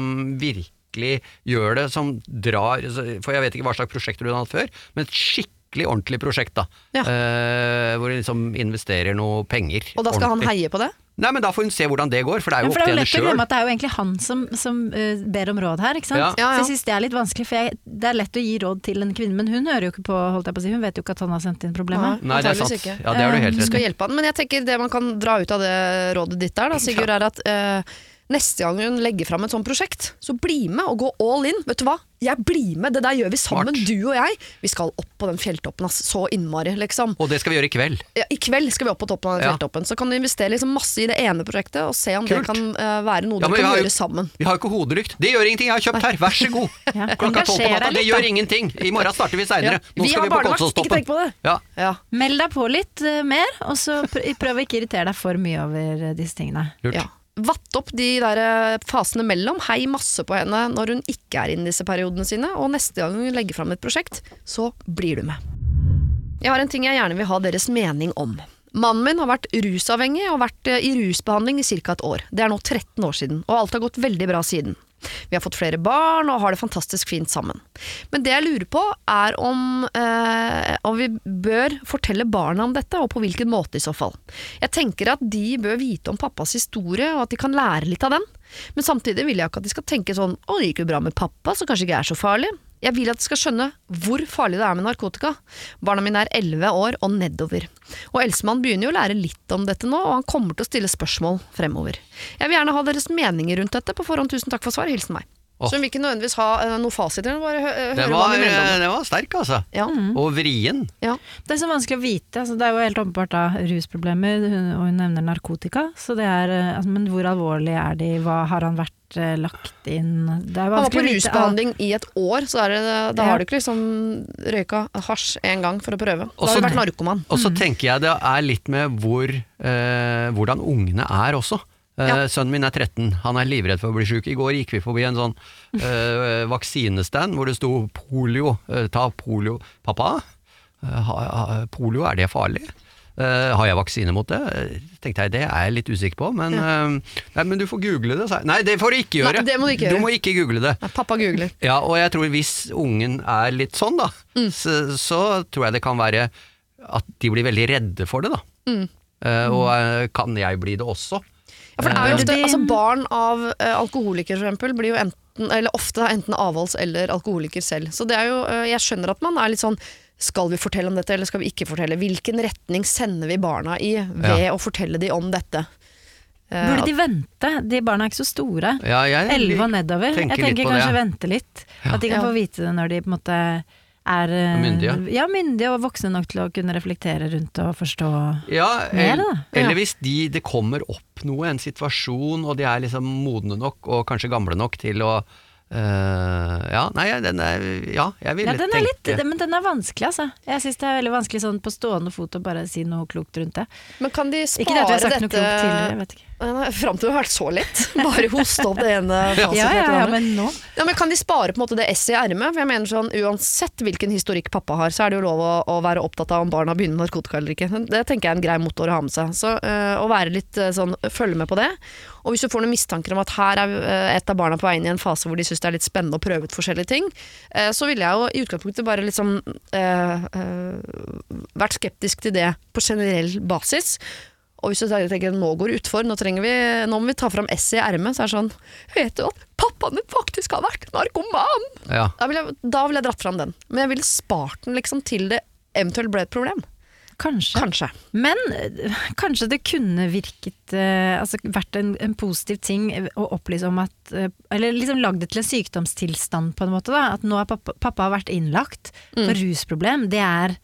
virkelig gjør det som drar For jeg vet ikke hva slags prosjekter du har hatt før, men et skikkelig ordentlig prosjekt, da. Ja. Eh, hvor hun liksom investerer noe penger. Og da skal han heie på det? Nei, men da får hun se hvordan det går, for det er jo opp til henne sjøl. at det er jo egentlig han som, som uh, ber om råd her, ikke sant. Ja. Ja, ja. Så jeg syns det er litt vanskelig, for jeg, det er lett å gi råd til en kvinne, men hun hører jo ikke på, holdt jeg på å si, hun vet jo ikke at han har sendt inn problemet. Nei, det er sant. Ikke. Ja, det har du helt Du rett skal i. hjelpe han. Men jeg tenker det man kan dra ut av det rådet ditt der, da, Sigurd, er at eh, neste gang hun legger fram et sånt prosjekt, så bli med og gå all in. Vet du hva? Jeg blir med, det der gjør vi sammen, Smart. du og jeg. Vi skal opp på den fjelltoppen, ass. Så innmari, liksom. Og det skal vi gjøre i kveld. Ja, I kveld skal vi opp på toppen av den Ja. fjelltoppen. Så kan du investere liksom masse i det ene prosjektet, og se om Kult. det kan uh, være noe Ja, du kan har gjøre sammen. Vi har jo ikke hodelykt. Det gjør ingenting, jeg har kjøpt her, vær så god! Ja. Klokka tolv på natta, det gjør ingenting. I morgen starter vi seinere. Ja. Nå Vi skal har vi på barnevakt, ikke tenk på det. Ja. Ja. Meld deg på litt uh, mer, og så pr prøv å ikke irritere deg for mye over eh, disse tingene. Lurt. Vatt opp de der eh, fasene mellom. Hei masse på henne når hun ikke er inne i disse periodene sine. Og neste gang hun legger fram et prosjekt, så blir du med. Jeg har en ting jeg gjerne vil ha deres mening om. Mannen min har vært rusavhengig og vært eh, i rusbehandling i ca. et år. Det er nå 13 år siden, og alt har gått veldig bra siden. Vi har fått flere barn og har det fantastisk fint sammen. Men det jeg lurer på er om, eh, om vi bør fortelle barna om dette, og på hvilken måte i så fall. Jeg tenker at de bør vite om pappas historie, og at de kan lære litt av den. Men samtidig vil jeg ikke at de skal tenke sånn 'Å, det gikk jo bra med pappa, så kanskje ikke er så farlig'. Jeg vil at de skal skjønne hvor farlig det er med narkotika. Barna mine er 11 år og nedover. Og Elsemann begynner jo å lære litt om dette nå, og han kommer til å stille spørsmål fremover. Jeg vil gjerne ha deres meninger rundt dette. På forhånd tusen takk for svar. Hilsen meg. Oh. Så hun vil ikke nødvendigvis ha uh, noe fasit, Den hva var, det. var sterk, altså. Ja. Og vrien. Ja. Det er så vanskelig å vite. Altså, det er jo helt åpenbart da rusproblemer, hun, og hun nevner narkotika. Så det er, eh, altså, men hvor alvorlig er de? Hva har han vært eh, lagt inn? Det er Han var på rusbehandling i et år, så er det, da Ja. har du ikke liksom røyka hasj en gang for å prøve. Da Også- har du vært narkoman. Og Mm. så tenker jeg det er litt med hvor, eh, hvordan ungene er også. Eh, Ja. Sønnen min er 13, han er livredd for å bli syk. I går gikk vi forbi en sånn eh, vaksinestand hvor det sto polio. Eh, ta polio. Pappa, polio, er det farlig? Eh, har jeg vaksine mot det? Eh, tenkte jeg, Det er jeg litt usikker på, men, uh, nei, men du får google det. sa jeg. Nei, det får du ikke Nei, gjøre! det må du ikke du må ikke google det. Nei, pappa googler. Ja, og jeg tror hvis ungen er litt sånn, da, Mm. så, så tror jeg det kan være at de blir veldig redde for det, da. Mm. Uh, og kan jeg bli det også? Ja, for det er jo ofte, altså Barn av eh, alkoholikere for eksempel, blir jo enten, eller ofte enten avholds- eller alkoholiker selv. Så det er jo, jeg skjønner at man er litt sånn skal vi fortelle om dette, eller skal vi ikke fortelle? Hvilken retning sender vi barna i ved å fortelle dem om dette? Eh, Burde de vente? De barna er ikke så store. Ja, jeg Elleve og nedover. tenker Jeg tenker kanskje det. vente litt. At de kan Ja. få vite det når de på en måte er eh, Myndige. Ja, myndige og voksne nok til å kunne reflektere rundt og forstå. Ja, Mer, da. eller hvis de, det kommer opp noe, en situasjon, og de er liksom modne nok, og kanskje gamle nok til å eh, Ja, nei, den er Ja, jeg ville Ja, den er litt, tenke men den er vanskelig, altså. Jeg syns det er veldig vanskelig sånn på stående fot å bare si noe klokt rundt det. Men kan de spare Ikke det at jeg har sagt noe klokt tidligere, jeg vet ikke. Nei, Fram til det har vært så lett. Bare hoste opp det ene Ja, ja, ja, men nå Ja, men Kan de spare på en måte det esset i ermet? For jeg mener sånn, Uansett hvilken historikk pappa har, så er det jo lov å, å være opptatt av om barna begynner med narkotika eller ikke. Det tenker jeg er en grei motor å ha med seg. Så uh, Å være litt øh, sånn, følge med på det. Og hvis du får noen mistanker om at her er øh, et av barna på vei inn i en fase hvor de syns det er litt spennende å prøve ut forskjellige ting, øh, så ville jeg jo i utgangspunktet bare liksom øh, øh, vært skeptisk til det på generell basis. Og hvis du tenker nå går det utfor, nå, vi, nå må vi ta fram esset i ermet, så er det sånn Vet du at pappaen din faktisk har vært narkoman? Ja. Da ville jeg, vil jeg dratt fram den. Men jeg ville spart den liksom til det eventuelt ble et problem. Kanskje. Kanskje. Men eh, kanskje det kunne virket eh, Altså vært en, en positiv ting å opplyse om at eh, Eller liksom lagd det til en sykdomstilstand, på en måte. da At nå har pappa, pappa har vært innlagt for rusproblem. Det er,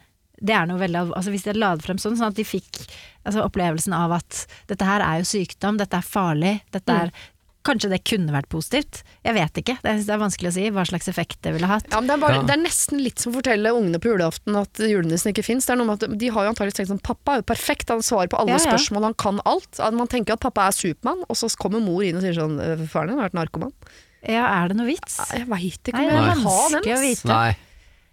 det er noe veldig Altså Hvis de la ladet frem sånn, sånn at de fikk altså, opplevelsen av at dette her er jo sykdom, dette er farlig, dette er Kanskje det kunne vært positivt? Jeg vet ikke. Det er, det er vanskelig å si hva slags effekt det ville hatt. Ja, men det, er bare, Ja. det er nesten litt som å fortelle ungene på julaften at julenissen ikke fins. De har jo antakeligvis tenkt sånn Pappa er jo perfekt, han svarer på alle Ja, ja. spørsmål, han kan alt. At Man tenker at pappa er Supermann, og så kommer mor inn og sier sånn «Øh, Faren din har vært narkoman. Ja, er det noe vits? Jeg veit ikke Nei, det jeg er vil ha den. vanskelig å vite. Nei.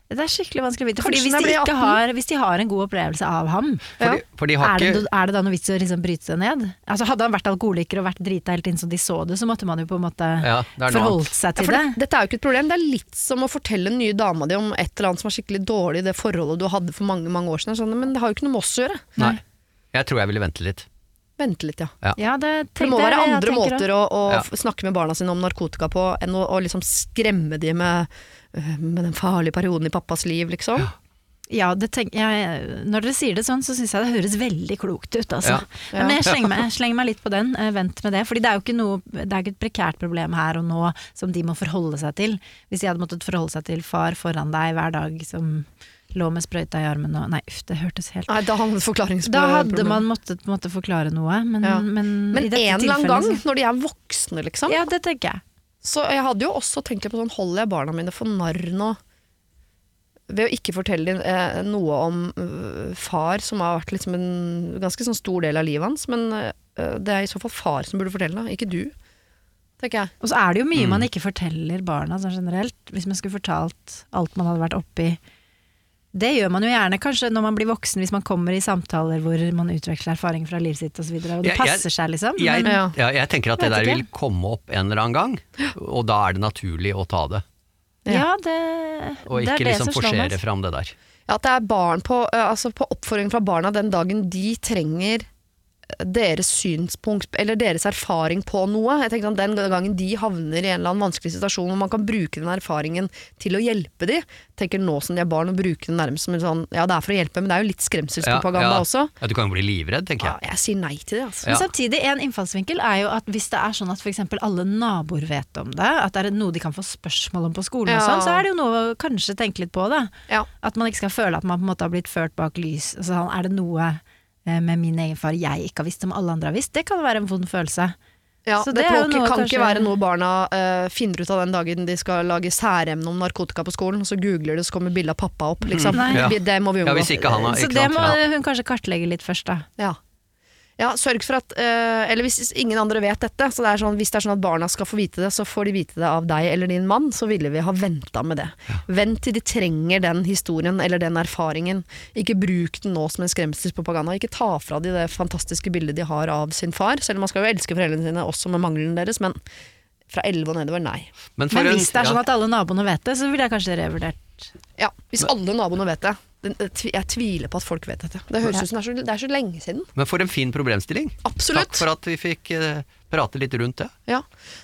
Det er skikkelig vanskelig å vite. Fordi hvis de, ikke har, hvis de har en god opplevelse av ham, Fordi, for de har er det, er det da noe vits i å liksom bryte det ned? Altså Hadde han vært alkoholiker og vært drita helt inn så de så det, så måtte man jo på en måte Ja, det forholdt seg til ja, det. det, dette er jo ikke et problem. Det er litt som å fortelle den nye dama di om et eller annet som var skikkelig dårlig i det forholdet du hadde for mange mange år siden. Sånn, men det har jo ikke noe med oss å gjøre. Nei. Jeg tror jeg ville vente litt. Vente litt, ja. Ja, det, For det må være andre måter å, å Ja. snakke med barna sine om narkotika på enn å, å liksom skremme de med, med den farlige perioden i pappas liv, liksom. Ja, det tenk, jeg, når dere sier det sånn, så syns jeg det høres veldig klokt ut, altså. Ja. Ja. Men jeg slenger, meg, jeg slenger meg litt på den, eh, vent med det. Fordi det er jo ikke noe Det er ikke et prekært problem her og nå som de må forholde seg til. Hvis de hadde måttet forholde seg til far foran deg hver dag som lå med sprøyta i armen og Nei, uff, det hørtes helt Nei, da hadde Da hadde man måttet måtte forklare noe, men, Ja. men, Men i dette en eller annen gang, så- når de er voksne, liksom. Ja, det tenker jeg. Så jeg hadde jo også tenkt litt på sånn, holder jeg barna mine for narr nå? Ved å ikke fortelle dem eh, noe om øh, far, som har vært liksom en ganske sånn stor del av livet hans. Men øh, det er i så fall far som burde fortelle, da, ikke du. Tenker jeg. Og så er det jo mye Mm. man ikke forteller barna sånn generelt. Hvis man skulle fortalt alt man hadde vært oppi. Det gjør man jo gjerne kanskje når man blir voksen, hvis man kommer i samtaler hvor man utveksler erfaring fra livet sitt osv. Og, så videre, og det Jeg- jeg- passer seg, liksom. Jeg, Men, Ja. ja, jeg tenker at det der vil komme opp en eller annen gang, og da er det naturlig å ta det. ja, det, Og det er ikke det liksom som slår meg. forsere fram det der. Ja, at det er barn på, øh, altså på oppfordring fra barna den dagen de trenger deres synspunkt, eller deres erfaring på noe. Jeg tenker at Den gangen de havner i en eller annen vanskelig situasjon, hvor man kan bruke den erfaringen til å hjelpe de, tenker nå som de er barn, å bruke den nærmest som en sånn Ja, det er for å hjelpe, men det er jo litt skremselspropaganda ja. også. Ja, du kan jo bli livredd, tenker Ja, jeg. jeg sier nei til det, altså. Men samtidig, en innfallsvinkel er jo at hvis det er sånn at f.eks. alle naboer vet om det, at det er noe de kan få spørsmål om på skolen og sånn, så er det jo noe å kanskje tenke litt på da. Ja. At man ikke skal føle at man på en måte har blitt ført bak lys. Altså, sånn, er det noe med min egen far jeg ikke har visst som alle andre har visst? Det kan være en vond følelse. Ja, Så det, det er jo kan, noe kan kanskje- ikke være noe barna uh, finner ut av den dagen de skal lage særemne om narkotika på skolen, og så googler det, så kommer bilde av pappa opp. Liksom. Mm, Ja. Det må vi Ja, unngå. hvis ikke han har Så det må hun kanskje kartlegge litt først, da. Ja. Ja, sørg for at eh, Eller hvis ingen andre vet dette, så det er sånn, hvis det er sånn at barna skal få vite det, så får de vite det av deg eller din mann, så ville vi ha venta med det. Vent til de trenger den historien eller den erfaringen. Ikke bruk den nå som en skremselspropaganda. Ikke ta fra de det fantastiske bildet de har av sin far, selv om man skal jo elske foreldrene sine også med mangelen deres, men fra 11 og nedover, nei. Men, for Men hvis det er sånn at alle naboene vet det, så ville jeg kanskje revurdert. Ja, Hvis alle naboene vet det. Den- Jeg tviler på at folk vet dette. Det høres ut som det er, så, det er så lenge siden. Men for en fin problemstilling. Absolutt. Takk for at vi fikk eh, prate litt rundt det. Ja.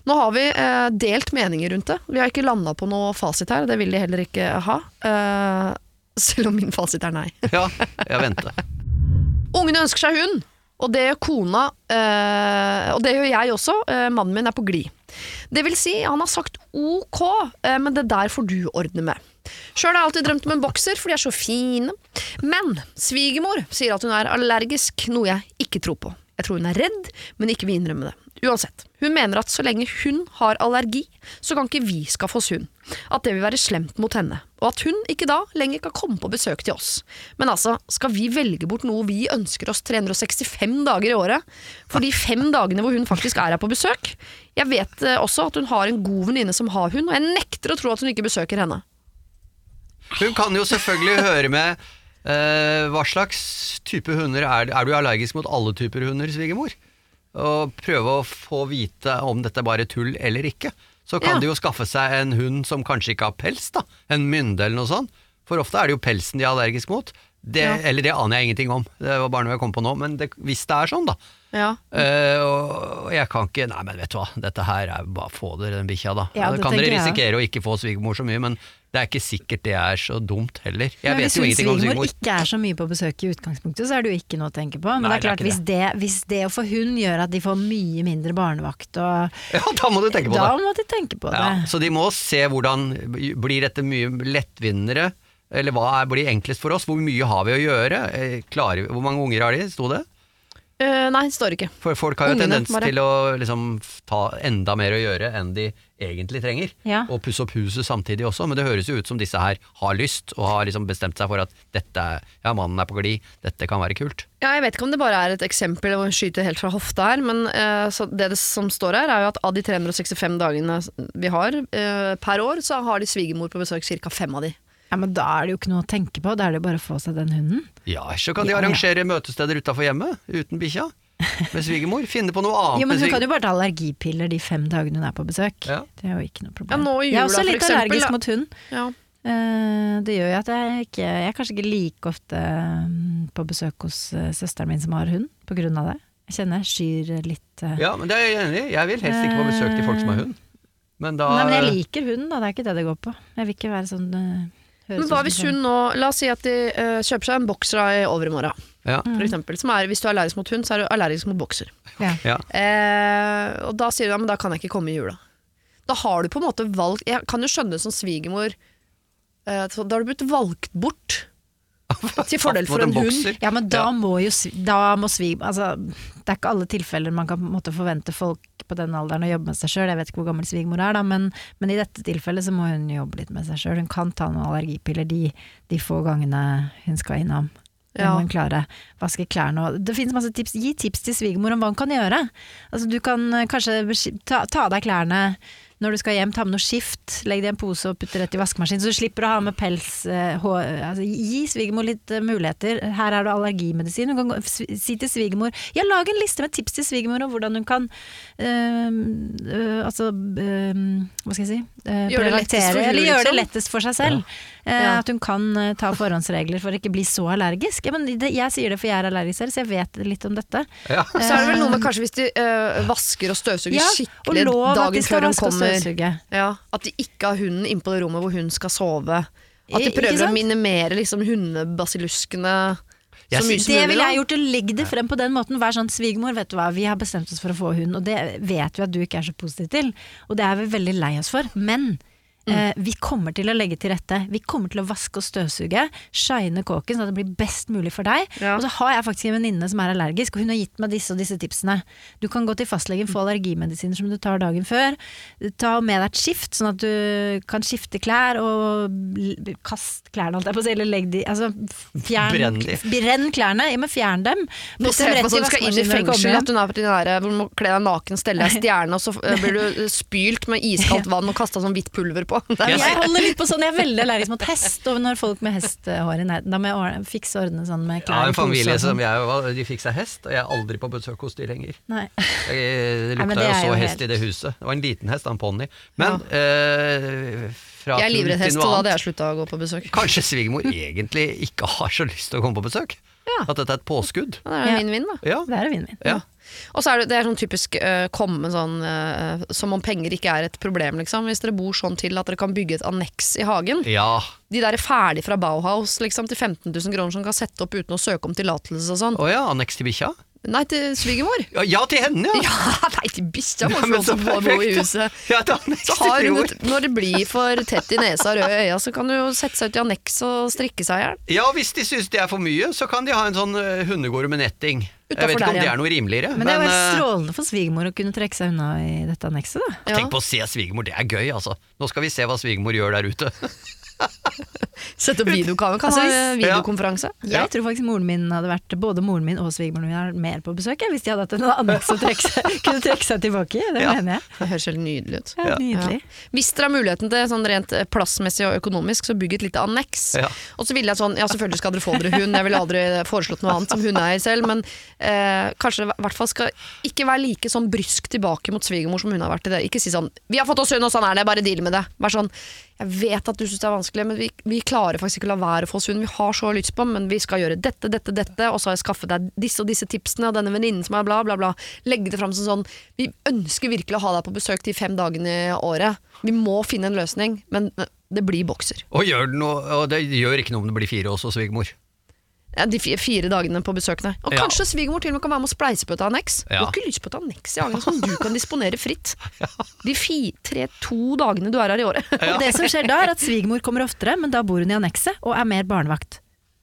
Nå har vi eh, delt meninger rundt det. Vi har ikke landa på noe fasit her, det vil de heller ikke ha. Eh, selv om min fasit er nei. Ja, jeg venter. Ungene ønsker seg hund, og det gjør kona, eh, og det gjør jeg også. Eh, mannen min er på glid. Det vil si, han har sagt ok, eh, men det der får du ordne med. Sjøl har jeg alltid drømt om en bokser, for de er så fine. Men svigermor sier at hun er allergisk, noe jeg ikke tror på. Jeg tror hun er redd, men ikke vil innrømme det. Uansett, hun mener at så lenge hun har allergi, så kan ikke vi skaffe oss hund. At det vil være slemt mot henne. Og at hun ikke da lenger kan komme på besøk til oss. Men altså, skal vi velge bort noe vi ønsker oss 365 dager i året? For de fem dagene hvor hun faktisk er her på besøk? Jeg vet eh, også at hun har en god venninne som har hund, og jeg nekter å tro at hun ikke besøker henne. Hun kan jo selvfølgelig høre med eh, hva slags type hunder er Er du allergisk mot alle typer hunder, svigermor? Og prøve å få vite om dette er bare tull eller ikke. Så kan Ja. de jo skaffe seg en hund som kanskje ikke har pels, da. En mynde eller noe sånt. For ofte er det jo pelsen de er allergisk mot. Det, Ja. Eller det aner jeg ingenting om, det var bare noe jeg kom på nå. Men det, hvis det er sånn, da. Ja. Uh, og jeg kan ikke Nei, men vet du hva, dette her er bare få dere den bikkja, da. Ja, det kan dere risikere jeg. å ikke få svigermor så mye, men det er ikke sikkert det er så dumt heller. Jeg Men vet hvis jo ingenting om svigermor svigermor. ikke er så mye på besøk i utgangspunktet, så er det jo ikke noe å tenke på. Men Nei, det er det er klart, hvis det, hvis det å få hund gjør at de får mye mindre barnevakt, og, Ja, da må du tenke på da det. må de tenke på det. Så de må se hvordan Blir dette mye lettvinnere? Eller hva er, blir enklest for oss? Hvor mye har vi å gjøre? Eh, Klarer, vi- hvor mange unger har de? Sto det? Uh, nei, det står ikke. For folk har jo Ungene, tendens bare. til å liksom ta enda mer å gjøre enn de egentlig trenger. Ja. Og pusse opp huset samtidig også, men det høres jo ut som disse her har lyst, og har liksom bestemt seg for at dette ja, mannen er på glid, dette kan være kult. Ja, jeg vet ikke om det bare er et eksempel å skyte helt fra hofta her, men uh, så det, det som står her, er jo at av de 365 dagene vi har uh, per år, så har de svigermor på besøk ca. fem av de. Ja, men da er det jo ikke noe å tenke på, da er det jo bare å få seg den hunden. Ja, så kan de Ja, ja. arrangere møtesteder utafor hjemmet, uten bikkja. Med svigermor. Finne på noe annet Jo, men hun kan jo bare ta allergipiller de fem dagene hun er på besøk. Ja. Det er jo ikke noe Ja, problem. nå i jeg er også litt eksempel, allergisk da. mot hund. Ja. Eh, det gjør jo at jeg ikke Jeg er kanskje ikke like ofte mm, på besøk hos eh, søsteren min som har hund, på grunn av det. Jeg kjenner jeg skyr litt eh. Ja, men det er jeg enig i. Jeg vil helst ikke på besøk til folk som har hund. Men da Nei, men jeg liker hund, da. Det er ikke det det går på. Jeg vil ikke være sånn Men hva hvis hun nå La oss si at de uh, kjøper seg en bokser i overmorgen, ja, Mm. for eksempel. Som er, hvis du er allergisk mot hund, så er du allergisk mot bokser. ja. ja. Eh, og da sier du ja, men da kan jeg ikke komme i jula. Da har du på en måte valgt Jeg kan jo skjønne som svigermor. Eh, da har du blitt valgt bort til fordel for en hund. Ja, men da må jo Da må svi... Altså, det er ikke alle tilfeller man kan måte forvente folk på den alderen å jobbe med seg sjøl. Jeg vet ikke hvor gammel svigermor er, da, men, men i dette tilfellet så må hun jobbe litt med seg sjøl. Hun kan ta noen allergipiller de, de få gangene hun skal innom. Ja. må hun klare. Vaske klærne og Det finnes masse tips. Gi tips til svigermor om hva hun kan gjøre. Altså, du kan eh, kanskje ta, ta av deg klærne når du skal hjem, ta med noe skift, legg det i en pose og putt det rett i vaskemaskinen, så du slipper å ha med pels. eh, hår, altså, gi svigermor litt eh, muligheter. Her er det allergimedisin. Du kan gå, si til svigermor Ja, lag en liste med tips til svigermor om hvordan hun kan øh, øh, Altså øh, Hva skal jeg si? Øh, Gjøre det lettest for Eller gjøre det liksom. lettest for seg selv. Ja. Ja. At hun kan ta forhåndsregler for å ikke bli så allergisk. Ja, men det, jeg sier det for jeg er allergisk selv, så jeg vet litt om dette. Ja. Så er det vel noe med kanskje hvis de øh, vasker og støvsuger Ja, skikkelig dagen før hun kommer. Støvsuge. Ja, at de ikke har hunden inne på det rommet hvor hun skal sove. At de prøver å minimere liksom hundebasilluskene som Det ville jeg gjort, og legg det frem på den måten. Vær sånn, svigermor, vet du hva, vi har bestemt oss for å få hund, og det vet vi at du ikke er så positiv til, og det er vi veldig lei oss for, men Mm. eh, vi kommer til å legge til rette. Vi kommer til å vaske og støvsuge, shine kåken sånn at det blir best mulig for deg. Ja. Og så har jeg faktisk en venninne som er allergisk, og hun har gitt meg disse og disse tipsene. Du kan gå til fastlegen, få allergimedisiner som du tar dagen før. Ta med deg et skift, sånn at du kan skifte klær og kast klærne, holdt jeg på å si, eller legg de altså, fjern, Brenn de. Brenn klærne, ja, men fjern dem. Nå ser jeg på sånn, du skal inn i fengsel, at hun er på den der, hvor du må kle deg naken, stelle deg stjerne, og så øh, blir du spylt med iskaldt vann og kasta sånn hvitt pulver på. Er Jeg Jeg holder litt på sånn, jeg er veldig allergisk mot hest, og når folk med hesthår i nærheten, da må jeg fikse og ordne sånn med klær Ja, en familie som sånn. jeg, var- de fikk seg hest, og jeg er aldri på besøk hos de lenger. Nei. Jeg, det Nei, lukta det jo så hest helt- i det huset. Det var en liten hest, en ponni. Men eh, fra Jeg er livredd hest, og da hadde jeg slutta å gå på besøk. Kanskje svigermor egentlig ikke har så lyst til å komme på besøk? Ja. At dette er et påskudd? Det er vinn-vinn, da. Ja. Det er vinn-vinn. ja. Og så er det, det er sånn typisk uh, komme sånn uh, som om penger ikke er et problem, liksom. Hvis dere bor sånn til at dere kan bygge et anneks i hagen. ja. De der er ferdig fra Bauhaus liksom, til 15 000 kroner som kan sette opp uten å søke om tillatelse og sånn. Å ja, anneks til bikkja? Nei, til svigermor. Ja, ja, til henne, ja! Ja, nei, til bikkja må Ja, få men lov til å bo i huset. Ja, det Så har hun når det blir for tett i nesa og røde øya, så kan du jo sette seg ut i anneks og strikke seg i hjel. Ja, hvis de syns det er for mye, så kan de ha en sånn uh, hundegård med netting. Jeg vet ikke der, om det er noe rimeligere. Men det er jo eh, strålende for svigermor å kunne trekke seg unna i dette annekset, da. Ja. Tenk på å se svigermor, det er gøy, altså. Nå skal vi se hva svigermor gjør der ute. Sette opp videokamera, kan Altså, ha videokonferanse. videokonferanse. Jeg tror faktisk moren min hadde vært Både moren min og svigermoren min er mer på besøk hvis de hadde hatt en anneks å trekke seg, kunne trekke seg tilbake i. Det Ja. mener jeg. Det høres helt nydelig ut. Ja, Ja. Nydelig. Hvis dere har muligheten til sånn rent eh, plassmessig og økonomisk, så bygg et lite anneks. Ja. Og så ville jeg sånn, ja selvfølgelig skal dere få dere hund, jeg ville aldri foreslått noe annet som hundeeier selv, men eh, kanskje i hvert fall skal ikke være like sånn brysk tilbake mot svigermor som hun har vært i det. Ikke si sånn 'vi har fått oss hund, og sånn er det, bare deal med det'. Vær sånn 'jeg vet at du syns det er vanskelig, men vi, vi klarer faktisk ikke å la være å få oss hund'. Vi har så lyst på, men vi skal gjøre dette, dette, dette, og så har jeg skaffet deg disse og disse tipsene, og denne venninnen som er bla, bla, bla. Legge det fram som sånn 'vi ønsker virkelig å ha deg på besøk de fem dagene i året'. Vi må finne en løsning, men det blir bokser. Og, gjør det noe, og det gjør ikke noe om det blir fire også, svigermor. Ja, de fire dagene på besøk, nei. Og Ja. kanskje svigermor til og med kan være med å spleise på et anneks. Du Ja. har ikke lyst på et anneks i hagen som du kan disponere fritt. De tre, to dagene du er her i året. Og det som skjer da, er at svigermor kommer oftere, men da bor hun i annekset og er mer barnevakt.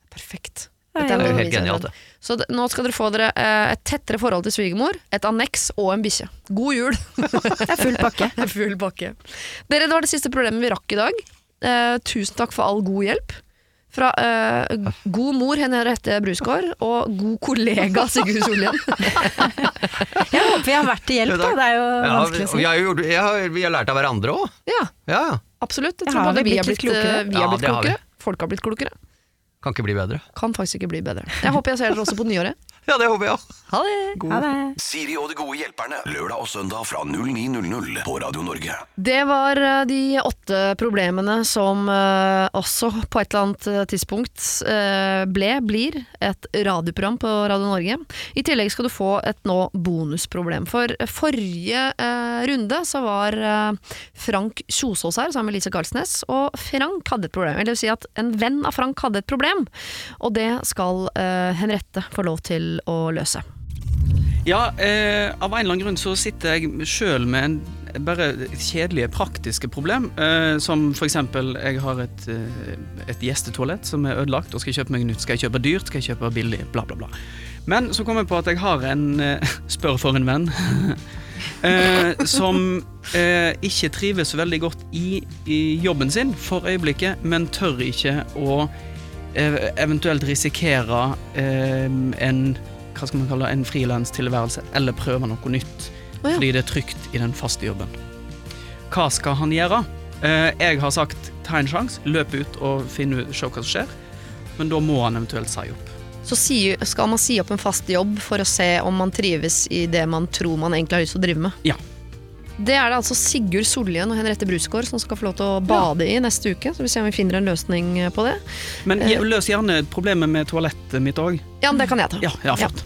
Perfekt. Det er jo helt genialt. Så nå skal dere få dere eh, et tettere forhold til svigermor, et anneks og en bikkje. God jul! Det er full pakke. Det er Full pakke. Dere, det var det siste problemet vi rakk i dag. Eh, tusen takk for all god hjelp. Fra uh, god mor Henriette Brusgaard og god kollega Sigurd Sollien. Jeg håper vi har vært til hjelp, da. Det er jo Ja, vanskelig å si. Vi har jo- jeg har, vi har lært av hverandre òg. ja, Ja, ja. absolutt. Jeg tror både vi har blitt blitt, klokere? eh, vi har Ja, blitt har vi. klokere. Folk har blitt klokere. Kan ikke bli bedre. Kan faktisk ikke bli bedre. Jeg håper jeg ser dere også på nyåret. Ja, det håper jeg òg. Ha det! Ha det. Siri og de gode hjelperne. Lørdag og søndag fra 09.00 på Radio Norge. Det var eh, de åtte problemene som eh, også på et eller annet eh, tidspunkt ble, blir, et radioprogram på Radio Norge. I tillegg skal du få et nå bonusproblem. For forrige runde så var Frank Kjosås her sammen med Lise Karlsnes, og Frank hadde et problem. Eller si at en venn av Frank hadde et problem, og det skal Henrette få lov til å løse. Ja, eh, av en eller annen grunn så sitter jeg sjøl med en bare kjedelige, praktiske problem. Eh, som eksempel, jeg har et, eh, et gjestetoalett som er ødelagt, og skal kjøpe meg nytt. Skal jeg kjøpe dyrt, skal jeg kjøpe billig, bla, bla, bla. Men så kom jeg på at jeg har en eh, Spør for en venn. eh, som eh, ikke trives veldig godt i, i jobben sin for øyeblikket, men tør ikke å eventuelt risikere eh, en hva skal man kalle en frilanstilværelse, eller prøve noe nytt. Oh, ja. Fordi det er trygt i den faste jobben. hva skal han gjøre? Eh, jeg har sagt ta en sjanse, løp ut og finne ut, se hva som skjer. Men da må han eventuelt si opp. Så skal man si opp en fast jobb for å se om man trives i det man tror man egentlig har lyst til å drive med? Ja. Det er det altså Sigurd Sollien og Henriette Brusgaard som skal få lov til å bade i neste uke. Så vi ser om vi finner en løsning på det. Men Eh. løs gjerne problemet med toalettet mitt òg. Ja, men det kan jeg ta. Ja, ja, flott.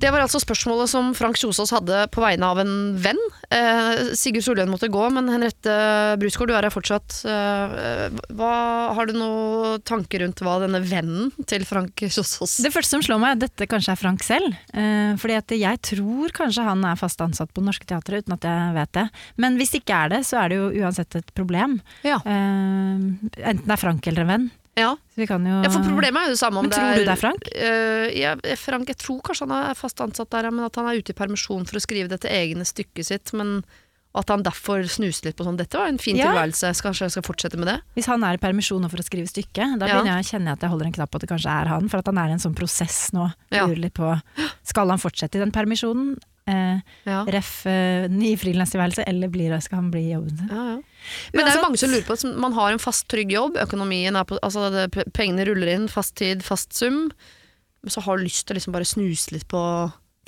Det var altså spørsmålet som Frank Kjosås hadde på vegne av en venn. Eh, Sigurd Sollien måtte gå, men Henriette Brusgaard, du er her fortsatt. Eh, hva, har du noen tanker rundt hva denne vennen til Frank Kjosås Det første som slår meg, er at dette kanskje er Frank selv. Eh, fordi at jeg tror kanskje han er fast ansatt på Norske Teatret, uten at jeg vet det. Men hvis det ikke er det, så er det jo uansett et problem. Ja. Eh, enten det er Frank eller en venn. Ja. Jo ja, for problemet er jo det samme om Men tror du det er Frank? Uh, ja, Frank, jeg tror kanskje han er fast ansatt der, men at han er ute i permisjon for å skrive dette egne stykket sitt. Men at han derfor snuser litt på sånn Dette var en fin Ja. tilværelse, kanskje jeg skal fortsette med det? Hvis han er i permisjon nå for å skrive stykket, da Ja. jeg å kjenne at jeg holder en knapp på at det kanskje er han. For at han er i en sånn prosess nå. Ja. Lurer litt på Skal han fortsette i den permisjonen? Eh, Ja. ref eh, ny frilanstilværelse, eller blir, det- skal han bli i jobben sin? Ja, ja. Men det er jo mange som lurer på at man har en fast, trygg jobb, økonomien er på altså det, Pengene ruller inn, fast tid, fast sum. Men så har du lyst til å liksom bare snuse litt på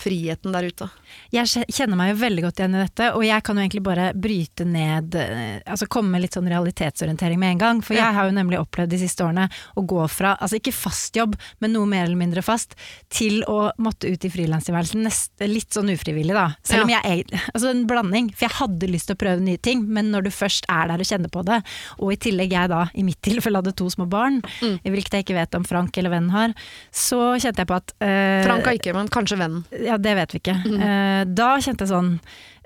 friheten der ute. Jeg kjenner meg jo veldig godt igjen i dette, og jeg kan jo egentlig bare bryte ned eh, Altså komme med litt sånn realitetsorientering med en gang. For jeg har jo nemlig opplevd de siste årene å gå fra, altså ikke fast jobb, men noe mer eller mindre fast, til å måtte ut i frilanstilværelsen. Litt sånn ufrivillig, da. Selv om jeg er Altså en blanding. For jeg hadde lyst til å prøve nye ting, men når du først er der og kjenner på det, og i tillegg jeg da i mitt tilfelle hadde to små barn, Mm. hvilket jeg ikke vet om Frank eller vennen har, så kjente jeg på at øh, Frank har ikke, men kanskje vennen. Ja, det vet vi ikke. Mm. Da kjente jeg sånn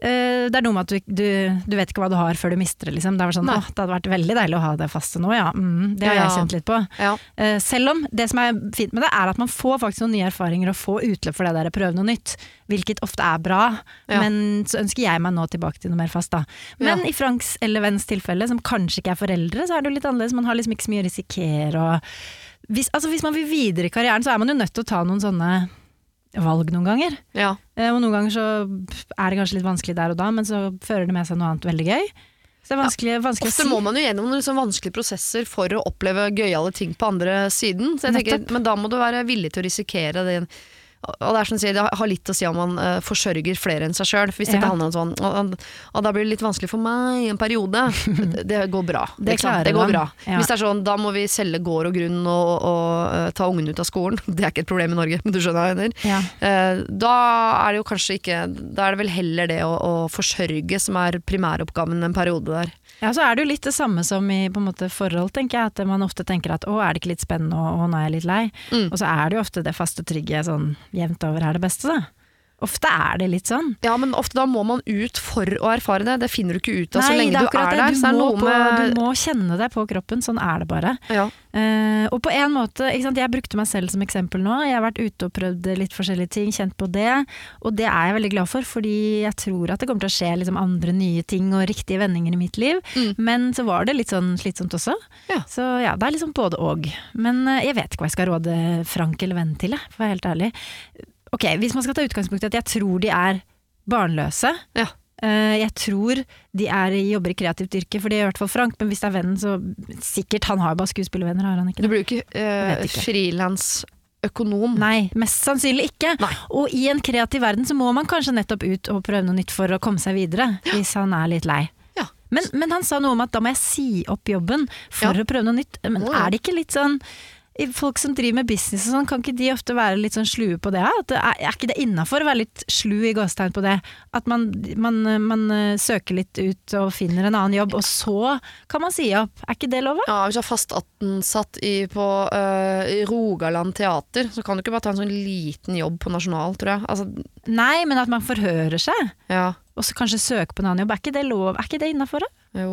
eh, Det er noe med at du, du, du vet ikke hva du har før du mister det, liksom. Det, var sånn, det hadde vært veldig deilig å ha det faste nå, ja. Mm, det har jeg kjent litt på. Ja. Eh, selv om det som er fint med det, er at man får faktisk noen nye erfaringer og får utløp for det der prøve noe nytt. Hvilket ofte er bra, Ja. men så ønsker jeg meg nå tilbake til noe mer fast, da. Men Ja. i Franks eller venns tilfelle, som kanskje ikke er foreldre, så er det jo litt annerledes. Man har liksom ikke så mye å risikere og hvis, altså hvis man vil videre i karrieren, så er man jo nødt til å ta noen sånne valg noen ganger. Ja. Eh, Og noen ganger så er det kanskje litt vanskelig der og da, men så fører det med seg noe annet veldig gøy. Så det er vanskelig, vanskelig Ofte å si. må man jo gjennom liksom vanskelige prosesser for å oppleve gøyale ting på andre siden. Så jeg tenker, men da må du være villig til å risikere det. Og det er som du sier, det har litt å si om man uh, forsørger flere enn seg sjøl. Hvis dette Ja. handler om sånn og, og da blir det litt vanskelig for meg en periode. Det, det går bra. Det klarer det går bra. Ja. Hvis det er sånn, da må vi selge gård og grunn og, og eh, ta ungene ut av skolen. Det er ikke et problem i Norge, men du skjønner hva jeg mener. Ja. Eh, da er det jo kanskje ikke Da er det vel heller det å, å forsørge som er primæroppgaven en periode der. Ja, så er det jo litt det samme som i på en måte, forhold, tenker jeg. At man ofte tenker at å, er det ikke litt spennende, og å, nå er jeg litt lei. Mm. Og så er det jo ofte det faste, trygge sånn jevnt over er det beste, da. Ofte er det litt sånn. Ja, men ofte da må man ut for å erfare det. Det finner du ikke ut av så lenge er du er det. der. Du, er det må på, med du må kjenne det på kroppen, sånn er det bare. ja. Uh, og på en måte, ikke sant? jeg brukte meg selv som eksempel nå. Jeg har vært ute og prøvd litt forskjellige ting, kjent på det. Og det er jeg veldig glad for, fordi jeg tror at det kommer til å skje liksom andre nye ting og riktige vendinger i mitt liv. Mm. Men så var det litt sånn slitsomt også. Ja. Så ja, det er liksom både og. Men uh, jeg vet ikke hva jeg skal råde Frank eller venn til, jeg, for å være helt ærlig. Ok, hvis man skal ta utgangspunkt i at jeg tror de er barnløse. Ja. Uh, Jeg tror de er, jobber i kreativt yrke, for det gjør i hvert fall Frank. Men hvis det er vennen, så sikkert. Han har bare skuespillervenner, har han ikke? Du blir jo ikke uh, ikke. frilansøkonom. Nei, mest sannsynlig ikke. Nei. Og i en kreativ verden så må man kanskje nettopp ut og prøve noe nytt for å komme seg videre, hvis han er litt lei. Ja. Men, men han sa noe om at da må jeg si opp jobben for Ja. å prøve noe nytt. Men er det ikke litt sånn Folk som driver med business og sånn, kan ikke de ofte være litt sånn slue på det? Det er, er ikke det innafor å være litt slu i gåstegn på det? At man, man, man eh, søker litt ut og finner en annen jobb, og så kan man si opp. Er ikke det lov? Ja, Hvis du er fast ansatt i, på uh, i Rogaland teater, så kan du ikke bare ta en sånn liten jobb på Nasjonal, tror jeg. Altså, Nei, men at man forhører seg, ja, og så kanskje søker på en annen jobb. Er ikke det lov? Er ikke det innafor? jo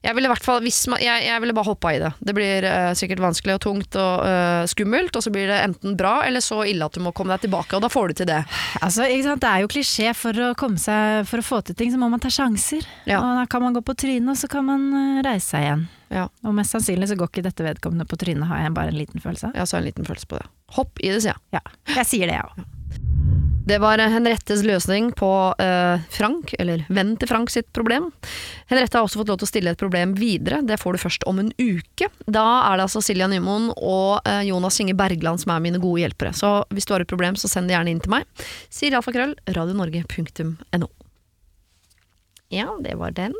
jeg ville fall, man, jeg, jeg ville bare hoppa i det. Det blir uh, sikkert vanskelig og tungt og uh, skummelt, og så blir det enten bra eller så ille at du må komme deg tilbake, og da får du til det. Altså? Det er jo klisjé for å, komme seg, for å få til ting, så må man ta sjanser. Ja. Og da kan man gå på trynet, og så kan man eh, reise seg igjen. Ja, Og mest sannsynlig så går ikke dette vedkommende på trynet, har jeg bare en liten følelse Ja, så en liten følelse på det. Hopp i det, sier jeg. Ja, jeg sier det, jeg òg. Det var Henriettes løsning på eh, Frank, eller venn til Frank sitt problem. Henriette har også fått lov til å stille et problem videre, det får du først om en uke. Da er det altså Silja Nymoen og eh, Jonas Inge Bergland som er mine gode hjelpere. Så hvis du har et problem, så send det gjerne inn til meg. Sier alfakrøll, radionorge.no. Ja, det var den.